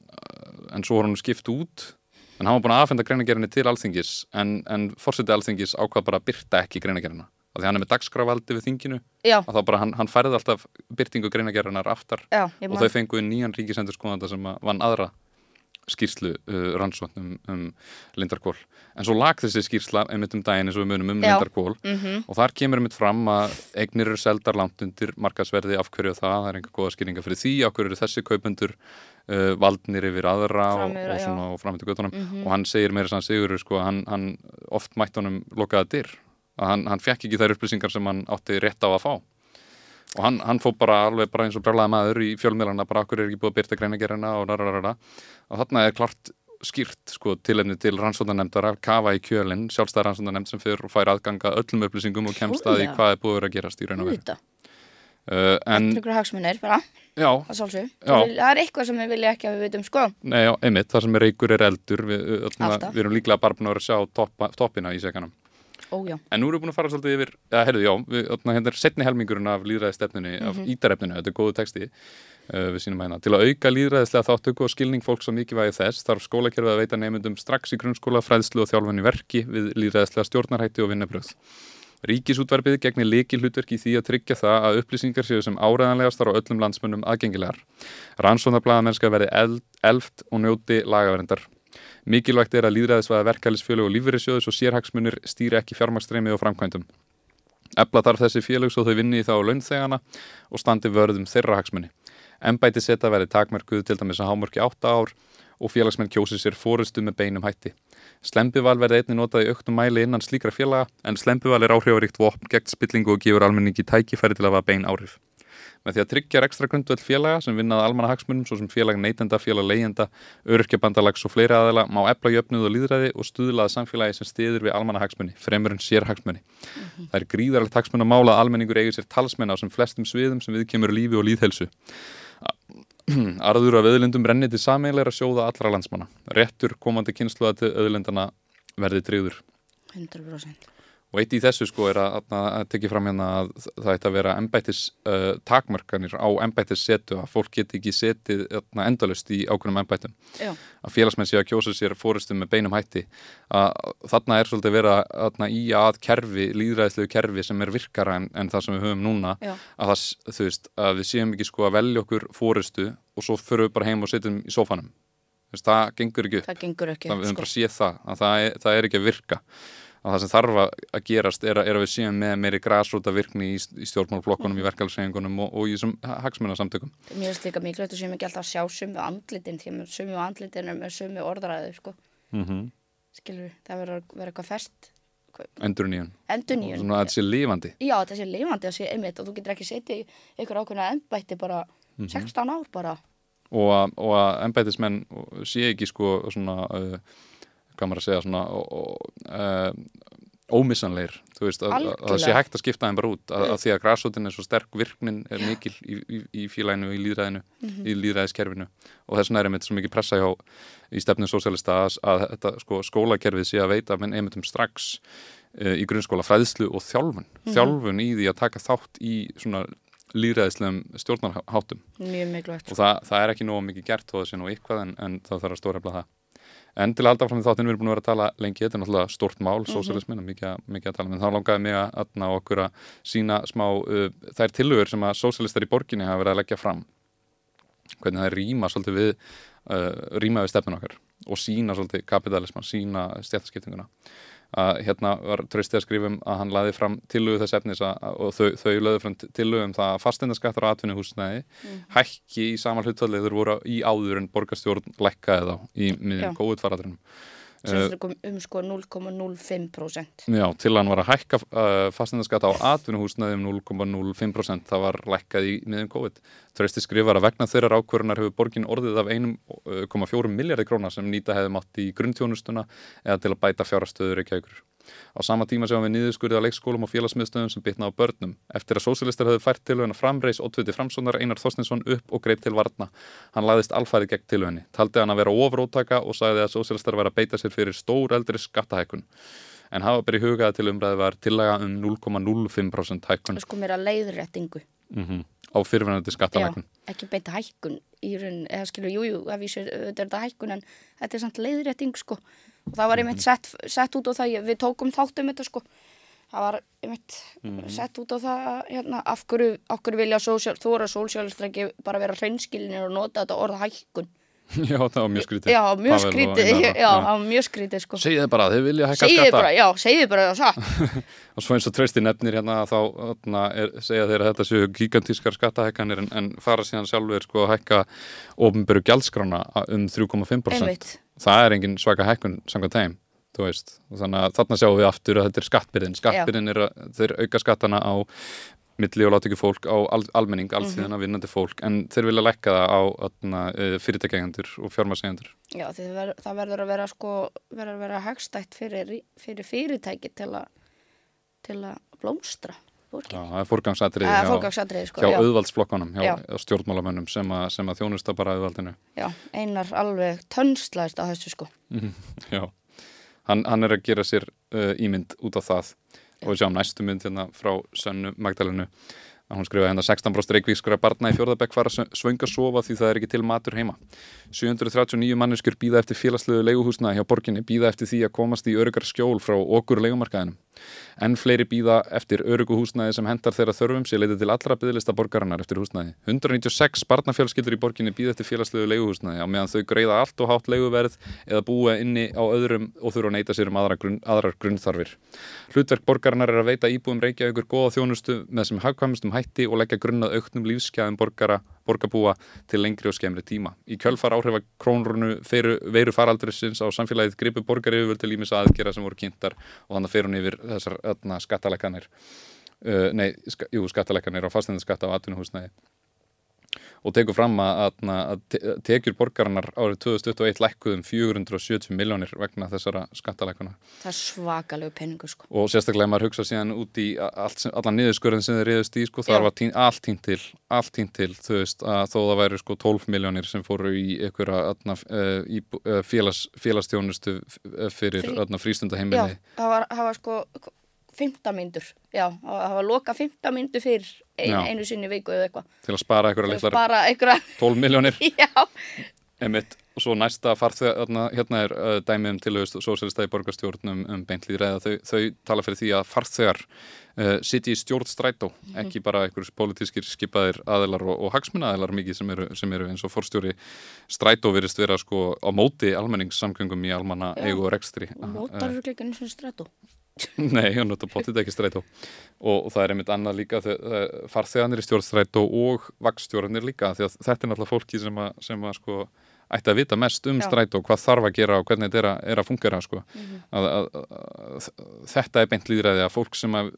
[SPEAKER 1] en svo var hann skipt út. En hann var búin að aðfenda greinagerinni til alþingis en, en fórsetið alþingis ákvað bara að byrta ekki greinagerina af því hann er með dagskrávaldi við þinginu
[SPEAKER 2] Já.
[SPEAKER 1] og þá bara hann, hann færði alltaf byrtingu greinagerinnar aftar. Já, og þau fenguði nýjan ríkisendur skoðanda sem vann aðra skýrslu uh, rannsóknum um Lindarkól en svo lag þessi skýrsla einmitt um daginn eins og við munum um Já. Lindarkól mm -hmm. og þar kemur einmitt fram að eignir eru seldar langt undir markasverði af hverju það, það er einhver goða skýringa fyrir því. Af hverju eru þessi kaupundur uh, valdnir yfir aðra Framir, og, og, svona, framhættu göttunum mm -hmm. og hann segir meira sann Sigur sko, hann, hann oft mætt honum lokaða dyr. Að hann, hann fekk ekki þær upplýsingar sem hann átti rétt á að fá. Og hann, hann fó bara alveg bara eins og brjálaði maður í fjölmiðlana bara okkur er ekki búið að byrta greinagerina og rararara og þarna er klart skýrt sko tilefni til rannsóndanemndar að kafa í kjölinn, sjálfstæðar rannsóndanemnd sem fyrir og fær aðganga öllum upplýsingum og kemst að í hvað er búið að gerast í raun og veru.
[SPEAKER 2] Uh, en, er hagsmunir bara
[SPEAKER 1] já,
[SPEAKER 2] það, það er eitthvað sem við vilja ekki að við veitum sko.
[SPEAKER 1] Nei, já, einmitt, það sem er reykur er eldur við, öllna, við erum líklega bara búin að vera að sjá toppa, toppina í seganum
[SPEAKER 2] Ó,
[SPEAKER 1] En nú erum við búin að fara svolítið yfir ja, herðu, já, við, öllna, hérna er setni helmingurinn af líðræðistefnunni, mm -hmm. af mhm. ítarefninu þetta er góðu texti. uh, við sínum hægna til að auka líðræðislega þáttöku og skilning fólk svo mikið vægi þess þarf skólakerfið að veita nefndum strax í grunnskóla, fræðslu og þjálfunni verki við líðræðislega stjórnarhætti og vinnebröð Ríkisútverfið gegnir leiki hlutverki því að tryggja það að upplýsingar séu sem áræðanlegastar á öllum landsmönnum aðgengilegar. Rannsóndarbladamennska verði elft og njóti lagaverindar. Mikilvægt er að líðræðisvæða verkefælisfjölu og lífverðisjóðus og sérhagsmunir stýri ekki fjármaksstreymi og framkvæmdum. Ebla þarf þessi félög svo þau vinni í þá launþegana og standi vörðum þeirra hagsmunni. Embæti seta verði takmerkuð til dæmis að hámörki 8 ár og félagsmenn kjósi sér fórustu með beinum hætti. Slempival verði einni notað í auknum mæli innan slíkra félaga en slempival er áhrifaríkt vopn gegn spillingu og gefur almenningi tækifæri til að hafa bein áhrif. Með því að tryggja ekstra grundvöld félaga sem vinnaði almanna hagsmunum svo sem félag neytenda, félag leyenda, örkjabandalags og fleiri aðela má epla jöfnuð og líðræði og stuðlaði samfélagi sem stiður við almanna hagsmunni, fremur en sér hagsmunni. Mm -hmm. Það er gríðarlegt hagsmun að mála að almenningur eigið sér talsmenn á sem flestum sviðum sem við kemur lífi og líðhelsu. *clears throat* Arður af öðlindum renni til sameilegra sjóða allra landsmanna. Rettur komandi kynsluða til öðlindana verði tryggður.
[SPEAKER 2] 100%.
[SPEAKER 1] Og eitt í þessu sko er að, að, að tekja fram hérna að það ætti að vera ennbættis uh, takmarkanir á ennbættis setu að fólk geti ekki setið hérna, endalust í ákveðnum ennbættum. Að félagsmenn sé að kjósa sér fóristum með beinum hætti. Að, þarna er svolítið vera að í að kerfi, líðræðislegu kerfi sem er virkara en, en það sem við höfum núna
[SPEAKER 2] Já.
[SPEAKER 1] að, það, veist, að við séum ekki sko að velja okkur fóristu og svo förum við bara heim og setjum í sofanum. Það gengur ekki upp.
[SPEAKER 2] Það gengur ekki
[SPEAKER 1] Það,
[SPEAKER 2] sko.
[SPEAKER 1] það, að það er, það er ekki að virka að það sem þarf að gerast er að, er að við séum með meiri græsrúta virkni í, í stjórnmálflokkunum, í verkefælssegingunum og, og í þessum hagsmunarsamtökum.
[SPEAKER 2] Mér finnst líka mikilvægt að séum ekki alltaf að sjá sumu andlitin að sumu andlitin er með sumu orðræðu sko.
[SPEAKER 1] Mm -hmm.
[SPEAKER 2] Skilur það verður að vera eitthvað fest
[SPEAKER 1] Endur nýjun.
[SPEAKER 2] Endur nýjun.
[SPEAKER 1] Svona að þetta sé lifandi.
[SPEAKER 2] Já, þetta sé lifandi að sé einmitt og þú getur ekki setið í einhver ákveðna ennbætti bara
[SPEAKER 1] Mhm.
[SPEAKER 2] 16 ár bara.
[SPEAKER 1] Og að, ennbætismenn sé ekki sko svona, uh, hvað maður að segja, svona uh, ómissanleir, þú veist, að, að það sé hægt að skipta þeim bara út, að, að því að græsótin er svo sterk, virknin er mikil í, í, í fílæinu, í líðræðinu,
[SPEAKER 2] Mhm.
[SPEAKER 1] í líðræðiskerfinu og þess vegna er einmitt svo mikið pressa hjá í stefnum sósélista að, að þetta sko, skólakerfið sé að veita menn einmittum strax uh, í grunnskóla fræðslu og þjálfun,
[SPEAKER 2] Mhm.
[SPEAKER 1] þjálfun í því að taka þátt í svona líðræðislegum stjórnarháttum.
[SPEAKER 2] Mikilvægt.
[SPEAKER 1] og það, það er ekki nóg mikið gert þó það sé nú eitthvað en, en það þarf að stórefla það en til að halda fram í þáttinu við erum búin að vera að tala lengi þetta er náttúrulega stórt mál,
[SPEAKER 2] Mhm.
[SPEAKER 1] sósialismin og mikið, að- mikið að tala, en þá langaði mig að atna okkur að sína smá uh, þær tillögur sem að sósialistar í borginni hafa verið að leggja fram hvernig það rýma svolítið við uh, rýma við stefnun okkar og sína svolítið kapitalisman, sína stjættaskiptinguna að hérna var tröstið að skrifa um að hann laði fram tillögu þess efnis að, og þau, þau löðu fram tillögu um það að fastendaskattar og atvinnuhúsnæði hækki í sama hlutfallið þeir voru í áður en borgarstjórn lækkaði þá í miðjum
[SPEAKER 2] kom um sko 0,05%.
[SPEAKER 1] Já, til hann var að hækka uh, fastendaskatt á atvinnuhúsnæði um 0,05% það var lækkað í miðjum COVID. Trösti skrifar að vegna þeirrar ákvörunar hefur borgin orðið af 1,4 miljardi króna sem nýta hefði mátt í grunntjónustuna eða til að bæta fjárastöður ekki aukur. Á sama tíma sjáum við niðurskurðið á leikskólum og félagsmiðstöðum sem bitna á börnum. Eftir að sósialistar hefðu fært tilhugina framreis Oddviti Framssonar Einar Þorstinsson upp og greip til varna. Hann laðist alfærið gegn tilhuginni, taldi hann að vera ofrótaka og sagði að sósialistar vera að beita sér fyrir stór eldri skattahækun. En hafa byrja hugaði til umræði var tillaga um 0,05% hækkun
[SPEAKER 2] Sko mér að leiðréttingu.
[SPEAKER 1] mm á fyrirvenandi skattahækkun.
[SPEAKER 2] ekki beita hækkun í raun, eða skilur, jú, jú, ef ég sér þetta er þetta hækkun en þetta er samt leiðrétting sko og það var einmitt sett, sett út á það við tókum þátt um þetta sko það var einmitt sett út á það hérna, af hverju, af hverju vilja sósjál, þú eru að sósjálistra ekki bara vera hreinskilinir og nota þetta orða hækkun *laughs*
[SPEAKER 1] Já, það var mjög skrítið.
[SPEAKER 2] já, mjög skrítið, *laughs* já, það var mjög skrítið sko
[SPEAKER 1] Segið bara, þið vilja hækka
[SPEAKER 2] segið
[SPEAKER 1] skatta.
[SPEAKER 2] bara, já, segið bara það satt *laughs*
[SPEAKER 1] Og svo eins og trösti nefnir hérna þá hérna, er, segja þeir að þetta séu gigantískar skattahækkanir en, en fara síðan sjálfur sko að hækka ofnböru gjaldskrána um 3,5%.
[SPEAKER 2] Einmitt.
[SPEAKER 1] Það er engin svaka hækkun samkvæmt þeim, þú veist. Og þannig að þarna sjáum við aftur að þetta er skattbyrðin. Skattbyrðin er að þeir auka skattana á milli og láta ekki fólk á al, almenning, alþýðina,
[SPEAKER 2] Mhm.
[SPEAKER 1] vinnandi fólk en þeir vilja lækka það á fyrirtækjagendur og fjármarsegjendur.
[SPEAKER 2] já, því það ver, það verður að vera sko verður að vera hagstætt fyrir, fyrir fyrirtæki til að til að blómstra
[SPEAKER 1] Já,
[SPEAKER 2] borgin
[SPEAKER 1] það er forgangsatriði
[SPEAKER 2] eða
[SPEAKER 1] hjá,
[SPEAKER 2] sko,
[SPEAKER 1] hjá
[SPEAKER 2] já.
[SPEAKER 1] auðvaldsflokkanum, hjá
[SPEAKER 2] Já.
[SPEAKER 1] stjórnmálamönnum sem, að- sem að þjónusta bara auðvaldinu.
[SPEAKER 2] Já, einar alveg tönslaðist á þessu sko.
[SPEAKER 1] Já, hann, hann er að gera sér uh, ímynd út á það og við sjáum næstu mynd hérna frá Sönnu Magdalenu að hún skrifaði hérna 16 bróst reykvískura barna í fjórðabekk fara að svönga sofa því það er ekki til matur heima 739 manneskjur býða eftir félagslegu leiguhúsnaði hjá borginni býða eftir því að komast í öryggar skjól frá okkur leigumarkaðinum En fleiri býða eftir örugu húsnæði sem hendar þeirra þörfum sé leitið til allra byggðlista borgarinnar eftir húsnæði. 196 barnafjölskyldur í borginni býða eftir félagslegu leiguhúsnæði á meðan þau greiða allt og hátt leiguverð eða búa inni á öðrum og þurfa að neyta sér um aðra grunn, aðrar grunnþarfir. Hlutverk borgarinnar er að veita íbúum Reykjavíkur góða þjónustu með sem hagkvæmustum hætti og leggja grunnað auknum lífsskeiðum borgara borgarbúa til lengri og skemmri tíma. Í kjölfar áhrifa krónrunu veru faraldrisins á samfélagið gripu borgari yfir til ímis aðgera sem voru kynntar og þannig fer hún yfir þessar skattalækanir uh, nei, ska, jú, skattalækanir á fastendaskatta á atvinnuhúsnæði og tekur fram að, að tekjur borgarinnar árið 2021 lækkuðum 470 miljónir vegna þessara skattalækuna.
[SPEAKER 2] Það er svakalegu penningu sko.
[SPEAKER 1] Og sérstaklega maður hugsa síðan út í allt, allan niðurskurðin sem þeir reyðust í sko, þar var tín, allt tínt til, allt tínt til, þú veist, að þó það væri sko 12 miljónir sem fóru í einhverja uh, félags, félagstjónustu fyrir Frí. frístundaheimili.
[SPEAKER 2] Já, það var, það var sko 15 myndur, já, það var loka 15 myndur fyrir ein, einu sinni viku eða eitthvað.
[SPEAKER 1] Til að spara einhverja litlar einhverja... 12 miljónir. og svo næsta farþeg, hérna er uh, dæmið um tilhugust og sósélistæði borgarstjórnum um beintlið ræða, þau, þau tala fyrir því að farþegar uh, sitji í stjórnstrætó, mm -hmm. ekki bara einhverjus pólitískir skipaðir aðelar og, og hagsmunnaðelar mikið sem eru, sem eru eins og forstjóri strætó virist vera sko á móti almenningssamgöngum í almanna eigu og rekstri.
[SPEAKER 2] Og mótar eru ekki eins og strætó. *laughs*
[SPEAKER 1] Nei, hann notur potið ekki strætó og, það er einmitt annað líka farþeganir í stjórnstrætó og vakstjórnir líka því að þetta er náttúrulega fólki sem að, sem að sko ætti að vita mest um Já. strætó, hvað þarf að gera og hvernig þetta er að, er að fungera sko. mm -hmm. að, að, þetta er beint líðræði að fólk sem að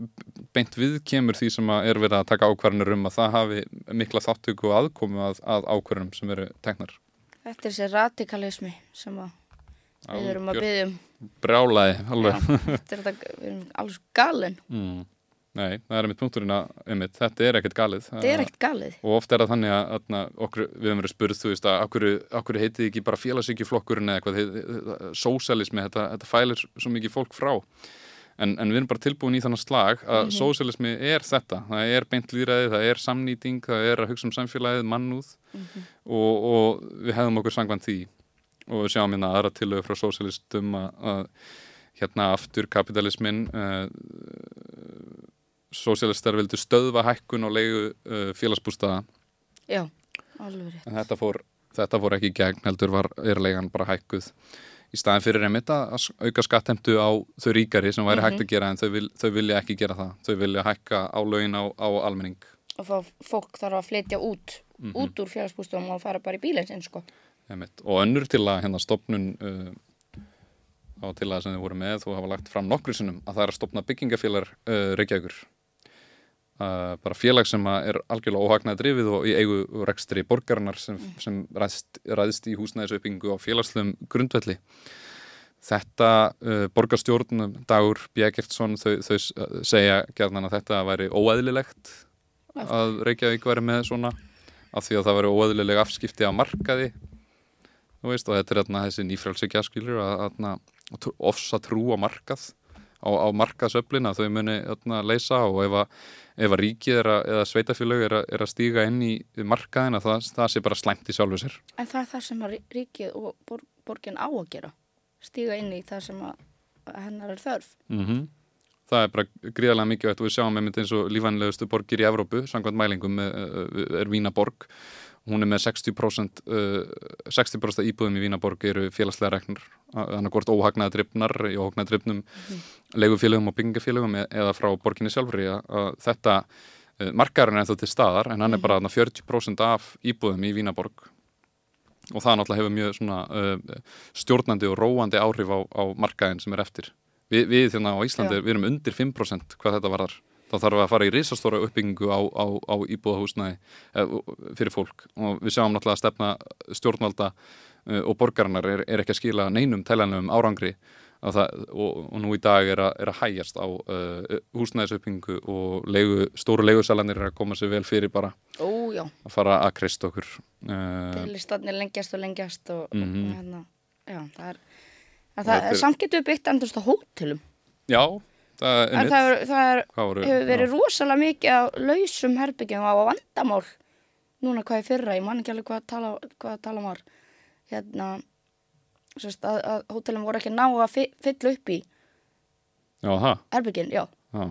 [SPEAKER 1] beint við kemur því sem að er verið að taka ákvarðanir um að það hafi mikla þáttöku og aðkomi að ákvarðanum sem eru teknar
[SPEAKER 2] Þetta er þessi radikalismi sem við erum að byggja um
[SPEAKER 1] brjálaði alveg.
[SPEAKER 2] þetta er þetta, við erum alveg galin. Mm.
[SPEAKER 1] Nei, það er einmitt punkturinn að einmitt, þetta er ekkert galið.
[SPEAKER 2] Þetta er ekkert galið.
[SPEAKER 1] Og ofta er það þannig að, að okkur, við hefum verið spurð þú veist að okkur, okkur heitið ekki bara félagsíkjuflokkurinn eða eitthvað? Sósælismi, þetta, þetta fælir svo mikið fólk frá. En, en við erum bara tilbúin í þannig slag að mm -hmm. sósælismi er þetta, það er beint líðræði, það er samnýting, það er að hugsa um samfélagið, mannúð. Mm -hmm. og, og við hefum okkur sangvann því og við sjáum hérna aðra tilögu frá sósialistum að, hérna aftur kapitalismin uh, sósialistar vildu stöðva hækkun og leiðu uh, félagsbústaða.
[SPEAKER 2] Já, alveg rétt.
[SPEAKER 1] En þetta fór, þetta fór ekki í gegn heldur var erlegan bara hækkuð. Í staðin fyrir einmitt að auka skattemtu á þau ríkari sem væri mm -hmm. hægt að gera en þau, vil, þau vilja ekki gera það. Þau vilja hækka á lögin á, á almenning.
[SPEAKER 2] Og fólk þarf að flytja út mm -hmm. út úr félagsbústafum og fara bara í bílinn sinn sko
[SPEAKER 1] og önnur til að hérna stopnun uh, á til að sem þið voru með og hafa lagt fram nokkru sinnum að það er að stopna byggingafélag uh, Reykjavíkur. Uh, bara félag sem er algjörlega óhagnaði drifið og í eigu rekstri borgarinnar sem, mm. sem ræðst, ræðst í húsnæðisauppbyggingu á félagslegum grundvelli. Þetta uh, borgarstjórn Dagur Bjækertsson þau, þau segja gerðan að þetta væri óæðilegt að Reykjavík væri með svona af því að það væri óæðileg afskipti á markaði veist, og þetta er þarna þessi nýfrælsegja skilur að, ofsa trú á markað á, á markaðsöflin að þau muni þarna, leysa og ef að, ef að ríkið er að, eða sveitafélög er, er að stíga inn í markaðin að það, það sé bara slæmt í sjálfu sér.
[SPEAKER 2] En það er það sem ríkið og bor, borgin á að gera. Stíga inn í það sem hennar er þörf.
[SPEAKER 1] Mm -hmm. Það er bara gríðarlega mikið og við sjáum einmitt eins og lífanlegustu borgir í Evrópu, samkvæmt mælingum er Vínaborg hún er með 60%, uh, 60 íbúðum í Vínaborg eru félagslega reknur þannig að hvort óhagnaða drifnar í óhagnaða drifnum mm. legufélögum og byggingafélögum e- eða frá borginni sjálfri að þetta uh, markarinn er þá til staðar en hann er mhm. bara 40% af íbúðum í Vínaborg og það náttúrulega hefur mjög svona, uh, stjórnandi og róandi áhrif á, á markaðin sem er eftir Vi, við þérna á Íslandi, Já. við erum undir 5% hvað þetta varðar þá þarf að fara í risastóra uppbyggingu á, á, á íbúðahúsnaði eh, fyrir fólk. Og við sjáum náttúrulega að stefna stjórnvalda uh, og borgarinnar er, er ekki að skila neinum tælanum árangri. Það, og, og nú í dag er að, er að hægjast á uh, húsnæðisuppbyggingu og leigu, stóru leigusalanir er að koma sér vel fyrir bara.
[SPEAKER 2] Ó,
[SPEAKER 1] að fara að krist okkur
[SPEAKER 2] Listanir lengjast og lengjast og, mm -hmm. og hérna, já, það er, það er samt getur byggt endast á hótelum.
[SPEAKER 1] Já
[SPEAKER 2] það, er, það, er, það er, hefur verið já. rosalega mikið á lausum herbyggjum á vandamál núna hvað er fyrra, ég man ekki alveg hvað tala, hvað tala var. Hérna sérst, að, að hótelum voru ekki ná að fylla upp í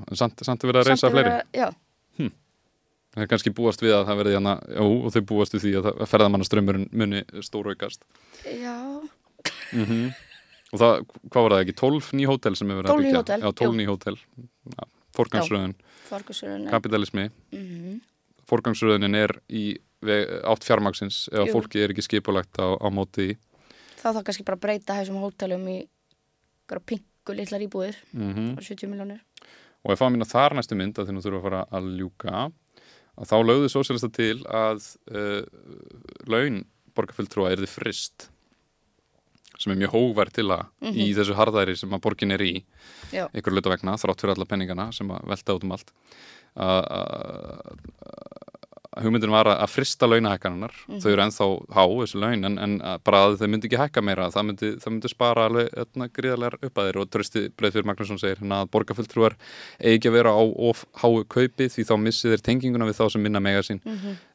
[SPEAKER 1] en samt, samt er verið að reysa fleiri.
[SPEAKER 2] að- Já,
[SPEAKER 1] Það er kannski búast við að það verði hana, já, og þau búast við því að, að ferðamannaströmmurinn muni stóraukast.
[SPEAKER 2] já,
[SPEAKER 1] Mm Og það, hvað var það ekki, 12 ný hótel sem er verið
[SPEAKER 2] 12
[SPEAKER 1] að byggja?
[SPEAKER 2] hótel,
[SPEAKER 1] Já, 12
[SPEAKER 2] jú.
[SPEAKER 1] ný hótel. Ja, forgangsröðun,
[SPEAKER 2] fargusurinn
[SPEAKER 1] kapitalismi.
[SPEAKER 2] mm
[SPEAKER 1] Forgangsröðunin er í átt fjármaksins ef
[SPEAKER 2] Jú.
[SPEAKER 1] fólki er ekki skipulagt á, á móti í.
[SPEAKER 2] þá þá kannski bara breyta þessum hótelum í pingu litlar íbúðir
[SPEAKER 1] Mm
[SPEAKER 2] á 70 miljónir
[SPEAKER 1] Og ef að minna þar næstu mynd að því nú þurfum að fara að ljúka að þá lögðu sósélista til að uh, laun borgarfulltrúa er þið frist sem er mjög hóverð til að í þessu harðæri sem að borgin er í
[SPEAKER 2] Já.
[SPEAKER 1] ykkur luta vegna, þrátt fyrir alla penningana sem að velta út um allt að hugmyndin var að frista launahækkanunar þau eru ennþá há, þessu laun en, en bara að þau myndi ekki hækka meira. Það myndi, það myndi spara alveg öðna, gríðarlegar upp að þeir og trösti Breiðfjörð Magnússon segir hérna að borgarfulltrúar eigi ekki að vera á of háu kaupi því þá missi þeir tenginguna við þá sem minna mega sín.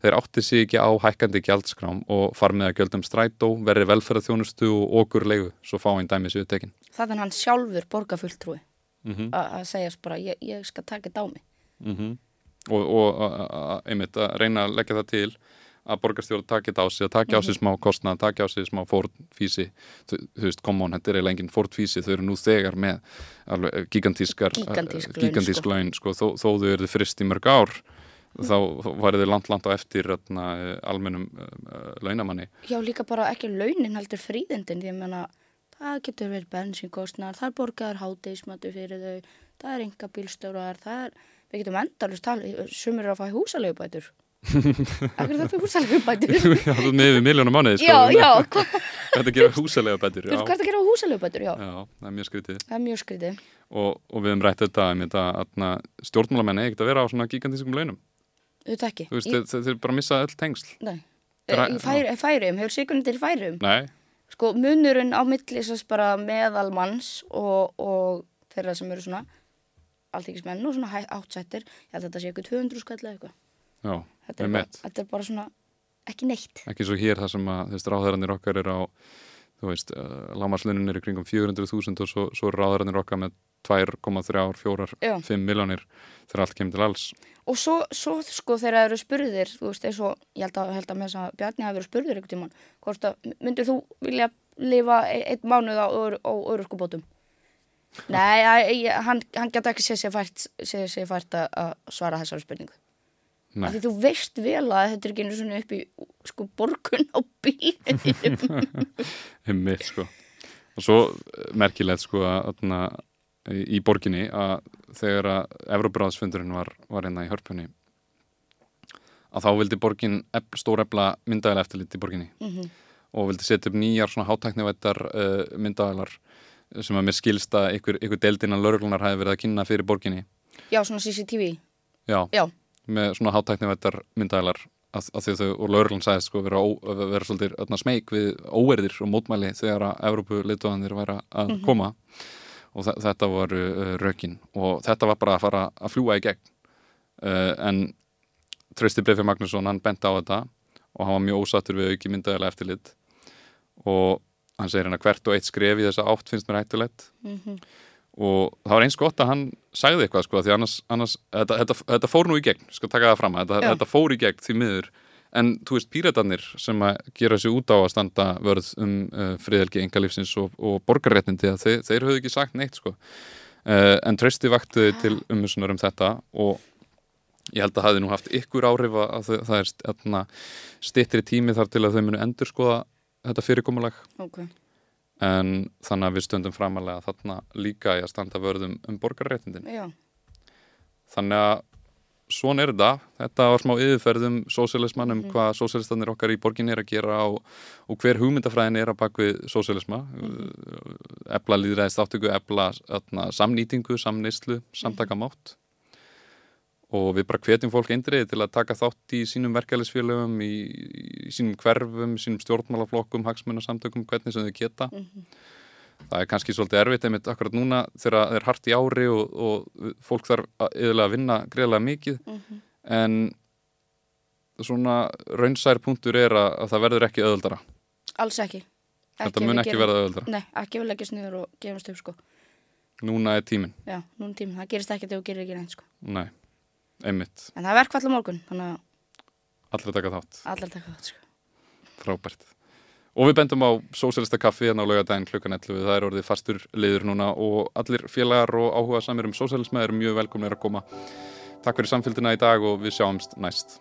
[SPEAKER 1] Þeir átti sig ekki á hækkandi gjaldskrám og far með að gjöldum strætó verri velferðarþjónustu og okur leigu svo fá einn dæmi séu tekin.
[SPEAKER 2] Það er hann sjálfur borgarfulltrúi.
[SPEAKER 1] Mm -hmm.
[SPEAKER 2] að segjast bara ég, ég
[SPEAKER 1] og, og a- a- einmitt að reyna að leggja það til að borgarstjóra taki þetta á sig, að taki á sig smá kostnað, taki á sig smá fórtfísi þú, þú veist, komón, þetta er eiginlega engin fórtfísi þau eru nú þegar með alveg gigantískar
[SPEAKER 2] Gigantísk
[SPEAKER 1] eh,
[SPEAKER 2] laun,
[SPEAKER 1] gigantísk
[SPEAKER 2] sko.
[SPEAKER 1] laun sko, þó, þó þau eru frist í mörg ár þá, værið þau langt, langt á eftir öðna, almennum uh, launamanni.
[SPEAKER 2] Já líka bara ekki launin heldur fríðindin því að menna það getur verið bensinkostnar, það er borgaður hátegismatu fyrir þau, það er enga bílstörar, það er við getum endalust tala, sumir eru að fá húsaleigubætur. Akkur þetta er húsaleigubætur?
[SPEAKER 1] Já, þú með við miljónum mánuði sko,
[SPEAKER 2] Já, já,
[SPEAKER 1] Þetta gerir húsalega betur
[SPEAKER 2] hvað er það að gera á húsaleigubætur, já.
[SPEAKER 1] Já, það er mjög skrítið.
[SPEAKER 2] Það er mjög skrítið.
[SPEAKER 1] Og, og við höfum rætt þetta um þetta að stjórnmálamenni ekkert að vera á svona gigantískum launum.
[SPEAKER 2] Þetta ekki.
[SPEAKER 1] Þú veist,
[SPEAKER 2] Í-
[SPEAKER 1] þeir, þeir, bara missa öll tengsl.
[SPEAKER 2] Nei,
[SPEAKER 1] Ræ-
[SPEAKER 2] í færi, hefur sikurinn til færium
[SPEAKER 1] nei,
[SPEAKER 2] Sko, munurinn á milli sérst bara meðalmanns og, og þeirra sem eru svona alltíkismenn og svona áttsættir ég held að þetta sé eitthvað 200 skall eða eitthvað.
[SPEAKER 1] Já,
[SPEAKER 2] þetta, er bara- þetta er bara svona ekki neitt.
[SPEAKER 1] Ekki svo hér þar sem að þú veist, ráðherranir okkar er á þú veist, uh, lámarslunum er í kringum 400.000 og svo, svo er ráðherranir okkar með 2,3, 4,
[SPEAKER 2] Já.
[SPEAKER 1] 5 miljónir þegar allt kemur til alls.
[SPEAKER 2] Og svo, svo sko þegar það eru spurðir þú veist eins og ég held að, held að með þess að Bjarni hafi verið tímann hvort að myndir þú vilja lifa e- einn mánuð á, ör- á örurkubótum Nei, ég, hann, hann geta ekki séð sér fært, að, að svara þessari spurningu því þú veist vel að þetta er ekki einu svona upp í sko borgun á bílunum. *laughs*
[SPEAKER 1] Einmitt, sko. Og svo eh, merkilegt sko að í borginni að þegar að Evróbráðsfundurinn var, var hérna í hörpunni að þá vildi borgin stórefla myndavæla eftirlit í borginni
[SPEAKER 2] Mhm.
[SPEAKER 1] og vildi setja upp nýjar svona hátæknivættar uh, myndavælar sem að mér skilst að ykkur, ykkur deildina lauruglunar hafi verið að kynna fyrir borginni.
[SPEAKER 2] Já, svona CCTV.
[SPEAKER 1] já,
[SPEAKER 2] Já,
[SPEAKER 1] með svona hátæknivættar myndavælar að, að þau, og lauruglan sagði sko vera, vera svolítið smeyk við óerðir og mótmæli þegar að Evrópu litóðanir væri að koma. Og þe- þetta voru uh, rökin. Og þetta var bara að fara að fljúa í gegn. Uh, en Trausti Breifi Magnússon hann bent á þetta og hann var mjög ósattur við auki myndaðilega eftirlit og hann segir hérna hvert og eitt skref í þessa átt finnst mér hættulegt
[SPEAKER 2] Mhm.
[SPEAKER 1] og það var eins gott að hann sagði eitthvað sko því annars, annars þetta, þetta, þetta fór nú í gegn, sko taka það fram þetta,
[SPEAKER 2] Já.
[SPEAKER 1] þetta fór í gegn því miður en þú veist píratarnir sem að gera sig út á að standa vörð um uh, friðelgi engalífsins og, og borgarréttindi að þeir, þeir höfðu ekki sagt neitt sko uh, en trösti vakti til umhersunar um þetta og ég held að hafi nú haft ykkur áhrif að að það, það er st- stittri tími þar til að þau munu endur skoða þetta fyrirkomulag
[SPEAKER 2] ok.
[SPEAKER 1] en þannig að við stöndum framalega þarna líka í að standa vörðum um borgarréttindin
[SPEAKER 2] Já,
[SPEAKER 1] þannig að svona er þetta þetta var smá yfirferðum sósialisman um hvað sósilistanir okkar í borginni er að gera og, og hver hugmyndafræðin er að bakvið sósilisma ebla líðræðist áttöku, ebla samnýtingu, samneyslu, samtakamátt og við bara hvetjum fólk eindriði til að taka þátt í sínum verkefælisfélögum, í, í sínum hverfum, sínum stjórnmálaflokkum, hagsmunasamtökum, hvernig sem þau geta. Það er kannski svolítið erfitt einmitt akkurat núna þegar það er hart í ári og, og fólk þarf yfirlega að vinna greiðlega mikið en svona raunsær punktur er að, að það verður ekki öðuldara.
[SPEAKER 2] alls ekki.
[SPEAKER 1] Þetta
[SPEAKER 2] ef
[SPEAKER 1] mun ekki
[SPEAKER 2] gerum-
[SPEAKER 1] verða öðuldara.
[SPEAKER 2] Nei, ekki við leggjast niður og gefumst upp sko.
[SPEAKER 1] Núna er tíminn.
[SPEAKER 2] Já, núna er tíminn. Það gerist ekkert ef þú gerir ekki neitt, sko.
[SPEAKER 1] Nei, einmitt.
[SPEAKER 2] En það er verkfall á morgun, þannig að
[SPEAKER 1] Allir taka þátt.
[SPEAKER 2] allir taka þátt, sko.
[SPEAKER 1] Frábært. Og við bendum á Sósélista kaffi hérna á laugadaginn klukkan 11. Það er orðið fastur liður núna og allir félagar og áhuga samir um sósélisma eru mjög velkomnir að koma. Takk fyrir samfélgina í dag og við sjáumst næst.